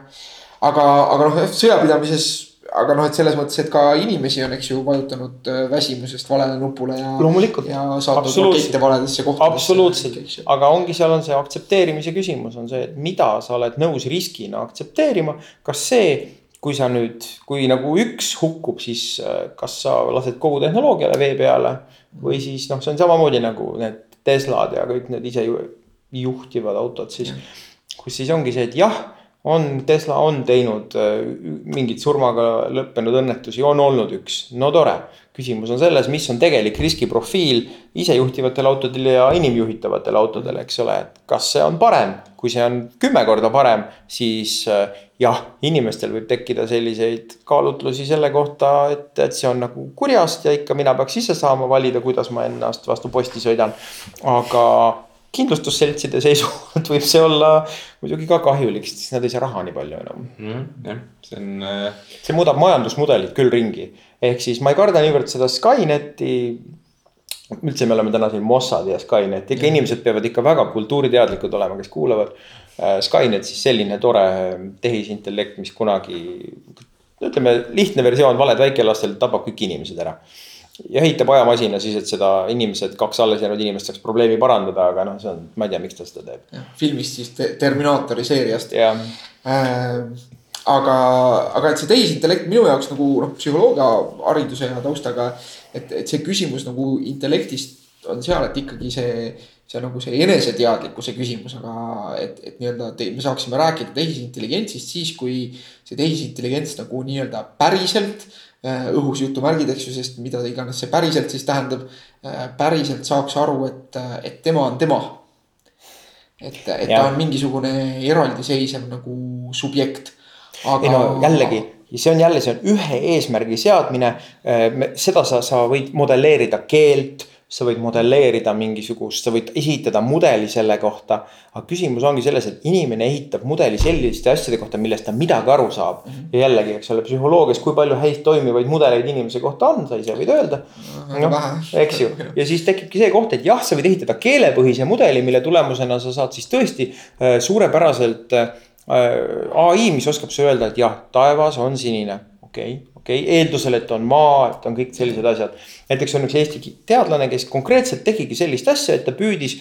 aga, aga noh, sõjapidamises, aga noh, et selles mõttes, et ka inimesi on, eks ju, vajutanud äh, väsimusest valele nupule ja. ja saatnud rakette valedesse kohtadesse. absoluutselt, aga ongi, seal on see aktsepteerimise küsimus on see, et mida sa oled nõus riskina aktsepteerima, kas see kui sa nüüd, kui nagu üks hukkub, siis äh, kas sa lased kogu tehnoloogiale vee peale või siis noh, see on samamoodi nagu need Teslad ja kõik need ise juhtivad autod siis. kus siis ongi see, et jah on, Tesla on teinud äh, mingeid surmaga lõppenud õnnetusi, on olnud üks, no tore. küsimus on selles, mis on tegelik riskiprofiil isejuhtivatel autodel ja inimjuhitavatel autodel, eks ole, et kas see on parem. kui see on kümme korda parem, siis äh, jah, inimestel võib tekkida selliseid kaalutlusi selle kohta, et, et see on nagu kurjast ja ikka mina peaks ise saama valida, kuidas ma ennast vastu posti sõidan. aga kindlustusseltside seisukohalt võib see olla muidugi ka kahjulik, sest nad ei saa raha nii palju enam mm,. jah, see on. Äh, see muudab majandusmudelit küll ringi, ehk siis ma ei karda niivõrd seda Skyneti. üldse, me oleme täna siin Mossad ja Skynet, ikka mm. inimesed peavad ikka väga kultuuriteadlikud olema, kes kuulavad. Äh, Skynet siis selline tore tehisintellekt, mis kunagi, ütleme lihtne versioon, valed väikelastel tapab kõik inimesed ära ja ehitab ajamasina siis, et seda inimesed, kaks alles jäänud inimest saaks probleemi parandada, aga noh, see on, ma ei tea, miks ta seda teeb. filmist siis te Terminaatori seeriast. Äh, aga, aga et see tehisintellekt minu jaoks nagu noh, psühholoogia hariduse ja taustaga. et, et see küsimus nagu intellektist on seal, et ikkagi see, see nagu see eneseteadlikkuse küsimus, aga et, et nii-öelda me saaksime rääkida tehisintelligentsist siis, kui see tehisintelligents nagu nii-öelda päriselt Äh, õhus jutumärgid, eks ju, sest mida iganes see päriselt siis tähendab. Äh, päriselt saaks aru, et, äh, et tema on tema. et, et ja. ta on mingisugune eraldiseisev nagu subjekt. Aga... ei no jällegi, see on jälle, see on ühe eesmärgi seadmine. seda sa, sa võid modelleerida keelt sa võid modelleerida mingisugust, sa võid esitada mudeli selle kohta. aga küsimus ongi selles, et inimene ehitab mudeli selliste asjade kohta, millest ta midagi aru saab mm. -hmm. ja jällegi, eks ole, psühholoogias, kui palju häid toimivaid mudeleid inimese kohta on, sa ise võid öelda. noh, eks ju, ja siis tekibki see koht, et jah, sa võid ehitada keelepõhise mudeli, mille tulemusena sa saad siis tõesti äh, suurepäraselt äh, ai, mis oskab sulle öelda, et jah, taevas on sinine, okei okay,, okei okay,, eeldusel, et on maa, et on kõik sellised asjad. näiteks on üks Eesti teadlane, kes konkreetselt tegigi sellist asja, et ta püüdis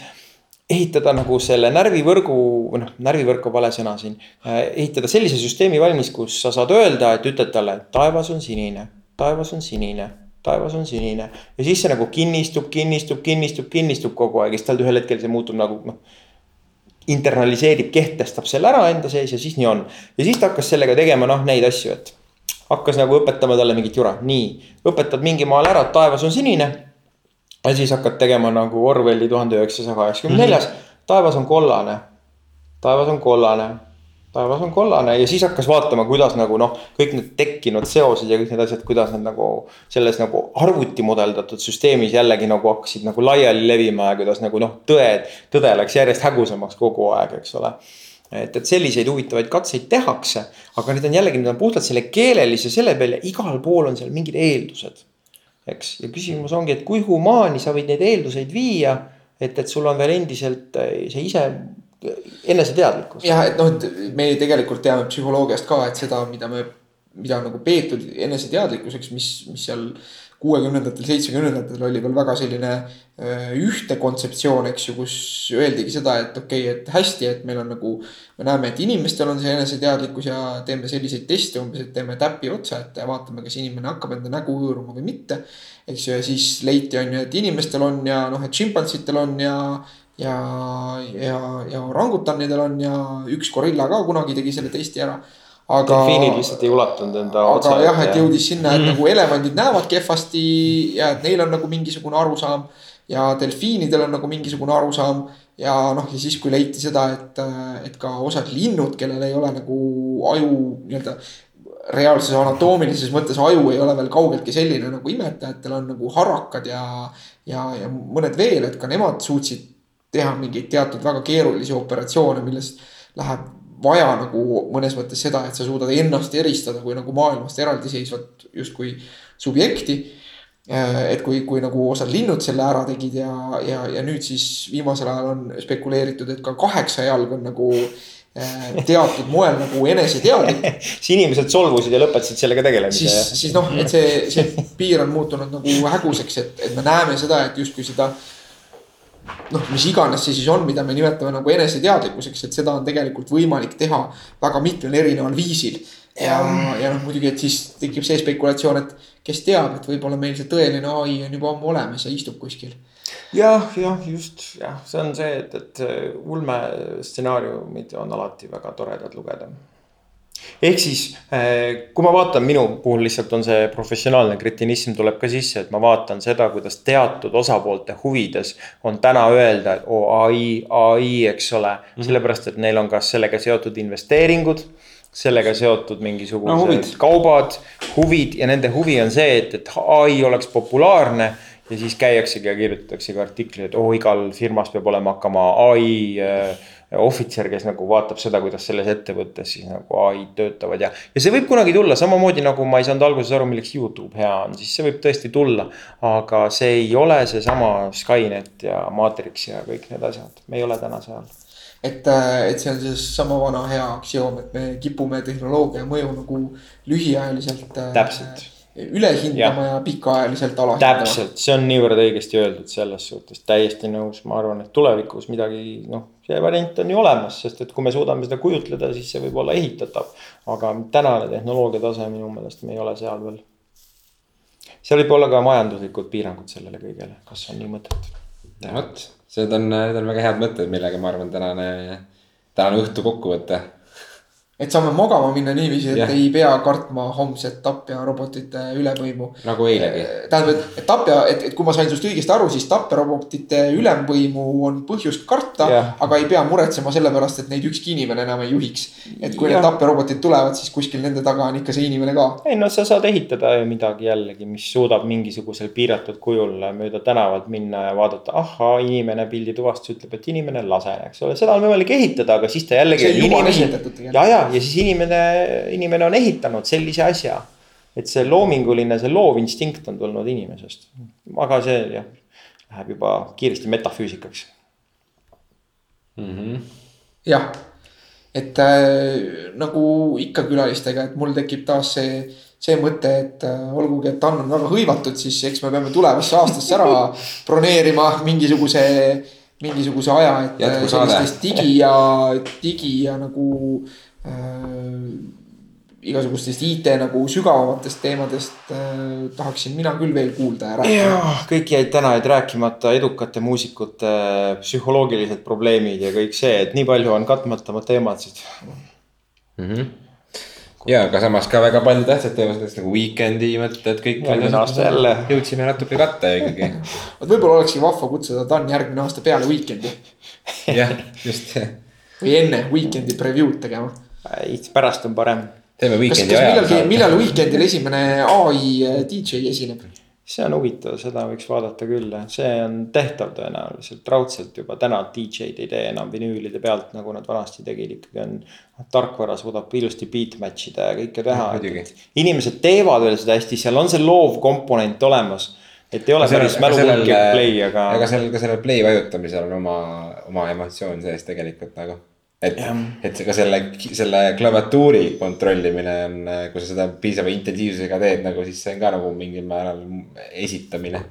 ehitada nagu selle närvivõrgu või noh, närvivõrk on vale sõna siin. Äh, ehitada sellise süsteemi valmis, kus sa saad öelda, et ütled talle, taevas on sinine, taevas on sinine taevas on sinine ja siis see nagu kinnistub, kinnistub, kinnistub, kinnistub kogu aeg ja siis tal ühel hetkel see muutub nagu noh. internaliseerib, kehtestab selle ära enda sees ja siis nii on. ja siis ta hakkas sellega tegema noh, neid asju, et hakkas nagu õpetama talle mingit jura, nii, õpetad mingi maal ära, taevas on sinine. ja siis hakkad tegema nagu Orwelli tuhande üheksasaja kaheksakümne neljas, taevas on kollane. taevas on kollane, taevas on kollane ja siis hakkas vaatama, kuidas nagu noh, kõik need tekkinud seosed ja kõik need asjad, kuidas nad nagu. selles nagu arvuti modeldatud süsteemis jällegi nagu hakkasid nagu laiali levima ja kuidas nagu noh, tõed, tõde läks järjest hägusamaks kogu aeg, eks ole et, et selliseid huvitavaid katseid tehakse, aga need on jällegi, need on puhtalt selle keelelise selle peal ja igal pool on seal mingid eeldused. eks, ja küsimus ongi, et kui humaani sa võid neid eelduseid viia, et, et sul on veel endiselt eh, see ise eneseteadlikkus. jah, et noh, et me tegelikult teame psühholoogiast ka, et seda, mida me mida on nagu peetud eneseteadlikkuseks, mis, mis seal kuuekümnendatel, seitsmekümnendatel oli veel väga selline äh, ühte kontseptsioon, eks ju, kus öeldigi seda, et okei okay,, et hästi, et meil on nagu. me näeme, et inimestel on see eneseteadlikkus ja teeme selliseid teste umbes, et teeme täpi otsa, et vaatame, kas inimene hakkab enda nägu hõõruma või mitte. eks ju, ja siis leiti, on ju, et inimestel on ja noh, et šimpansitel on ja ja, ja, ja orangutanidel on ja üks gorilla ka kunagi tegi selle testi ära aga. delfiinid lihtsalt ei ulatunud enda otsa. aga jah, et jõudis sinna, et mm. nagu elevandid näevad kehvasti ja et neil on nagu mingisugune arusaam. ja delfiinidel on nagu mingisugune arusaam ja noh, ja siis, kui leiti seda, et, et ka osad linnud, kellel ei ole nagu aju nii-öelda reaalses anatoomilises mõttes aju ei ole veel kaugeltki selline nagu imetajatel on nagu harakad ja, ja, ja mõned veel, et ka nemad suutsid teha mingeid teatud väga keerulisi operatsioone, millest läheb vaja nagu mõnes mõttes seda, et sa suudad ennast eristada kui nagu maailmast eraldiseisvat justkui subjekti. Et kui, kui nagu osad linnud selle ära tegid ja, ja, ja nüüd siis viimasel ajal on spekuleeritud, et ka kaheksa jalg on nagu äh, teatud moel nagu eneseteadlik siis inimesed solvusid ja lõpetasid sellega tegelemise. siis, siis noh, et see, see piir on muutunud nagu häguseks, et, et me näeme seda, et justkui seda noh, mis iganes see siis on, mida me nimetame nagu eneseteadlikkuseks, et seda on tegelikult võimalik teha väga mitmel erineval viisil. ja, ja noh, muidugi, et siis tekib see spekulatsioon, et kes teab, et võib-olla meil see tõeline ai on juba ammu olemas ja istub kuskil. jah, jah, just jah, see on see, et, et ulmestsenaariumid on alati väga toredad lugeda ehk siis, eh, kui ma vaatan, minu puhul lihtsalt on see professionaalne kretinism tuleb ka sisse, et ma vaatan seda, kuidas teatud osapoolte huvides on täna öelda, et oo ai, ai, eks ole mm. -hmm. sellepärast, et neil on kas sellega seotud investeeringud sellega seotud mingisugused no, huvid. kaubad, huvid ja nende huvi on see, et, et ai oleks populaarne. ja siis käiaksegi ja kirjutataksegi artikli, et oo igal firmas peab olema hakkama ai äh, ohvitser, kes nagu vaatab seda, kuidas selles ettevõttes siis nagu ai-d töötavad ja. ja see võib kunagi tulla, samamoodi nagu ma ei saanud alguses aru, milleks Youtube hea on, siis see võib tõesti tulla. aga see ei ole seesama Skynet ja Matrix ja kõik need asjad, me ei ole täna seal et, äh, et see on seesama vana hea aktsioom, et me kipume tehnoloogia mõju nagu lühiajaliselt. Äh, täpselt üle hindama ja, ja pikaajaliselt alahindama. täpselt, see on niivõrd õigesti öeldud selles suhtes, täiesti nõus, ma arvan, et tulevikus midagi noh, see variant on ju olemas, sest et kui me suudame seda kujutleda, siis see võib olla ehitatav. aga tänane tehnoloogia tase minu meelest me ei ole seal veel. seal võib olla ka majanduslikud piirangud sellele kõigele, kas on nii mõtet? vot, need on, need on väga head mõtted, millega ma arvan, tänane, tänane õhtu kokku võtta et saame magama minna niiviisi, et ja. ei pea kartma homset tapjarobotite ülemvõimu. nagu eilegi. Äh, tähendab, et, et tapja, et, et kui ma sain sinust õigesti aru, siis tapjarobotite ülemvõimu on põhjust karta, aga ei pea muretsema selle pärast, et neid ükski inimene enam ei juhiks. et kui ja. need tapjarobotid tulevad, siis kuskil nende taga on ikka see inimene ka. ei no sa saad ehitada ju midagi jällegi, mis suudab mingisugusel piiratud kujul mööda tänavat minna ja vaadata, ahhaa, inimene pildituvastus ütleb, et inimene lase, eks ole, seda on võimalik ehitada, aga siis ta jällegi. see on ehitatud tegelikult. ja, ja ja siis inimene, inimene on ehitanud sellise asja. et see loominguline, see loovinstinkt on tulnud inimesest, aga see jah, läheb juba kiiresti metafüüsikaks. Mm -hmm.. jah, et äh, nagu ikka külalistega, et mul tekib taas see see mõte, et äh, olgugi, et TAN on väga hõivatud, siis eks me peame tulevasse aastasse ära broneerima mingisuguse, mingisuguse aja, et äh, sellistest digi ja, digi ja nagu Äh, igasugustest IT nagu sügavamatest teemadest äh, tahaksin mina küll veel kuulda ja rääkida. jaa, kõik jäid täna jäid rääkimata, edukate muusikute psühholoogilised probleemid ja kõik see, et nii palju on katmata teemasid mm. -hmm ja, aga samas ka väga palju tähtsad teemad, nagu Weekend'i mõtted, kõik. järgmine aasta jälle. jõudsime natuke katta ikkagi. vot võib-olla olekski vahva kutsuda Dan järgmine aasta peale Weekend'i. jah, just. või enne Weekend'i preview'd tegema pärast on parem. teeme Weekend'i ajal. millal, millal Weekendil esimene ai äh, DJ esineb? see on huvitav, seda võiks vaadata küll, see on tehtav tõenäoliselt raudselt juba täna DJ-d ei tee enam vinüülide pealt, nagu nad vanasti tegid, ikkagi on. tarkvara suudab ilusti beat match ida ja kõike teha. inimesed teevad veel seda hästi, seal on see loov komponent olemas et ei ole päris mälupulk ja play, aga. aga sellel ka sellel play vajutamisel on oma, oma emotsioon sees tegelikult nagu et, et ka selle, selle klaviatuuri kontrollimine on, kui sa seda piisava intensiivsusega teed nagu, siis see on ka nagu mingil määral esitamine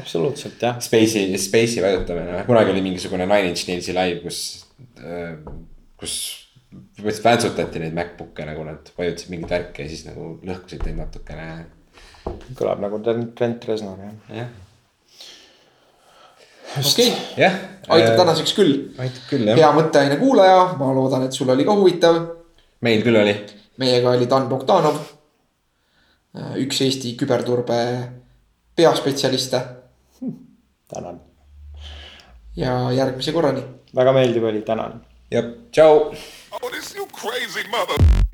absoluutselt jah. Space'i, Space'i vajutamine, kunagi oli mingisugune Nine Inch Nails'i live, kus, kus põhimõtteliselt väntsutati neid MacBook'e nagu nad vajutasid mingit värki ja siis nagu lõhkusid neid natukene. kõlab nagu Trent Trent Reznor jah. jah, okei, jah. aitab. tänaseks küll. aitab küll jah, hea mõtteaine kuulaja, ma loodan, et sul oli ka huvitav. meil küll oli. meiega oli Dan Bogdanov. üks Eesti küberturbe peaspetsialiste tänan, ja järgmise korrani väga meeldiv oli, tänan jah, tšau Oh, this you crazy mother.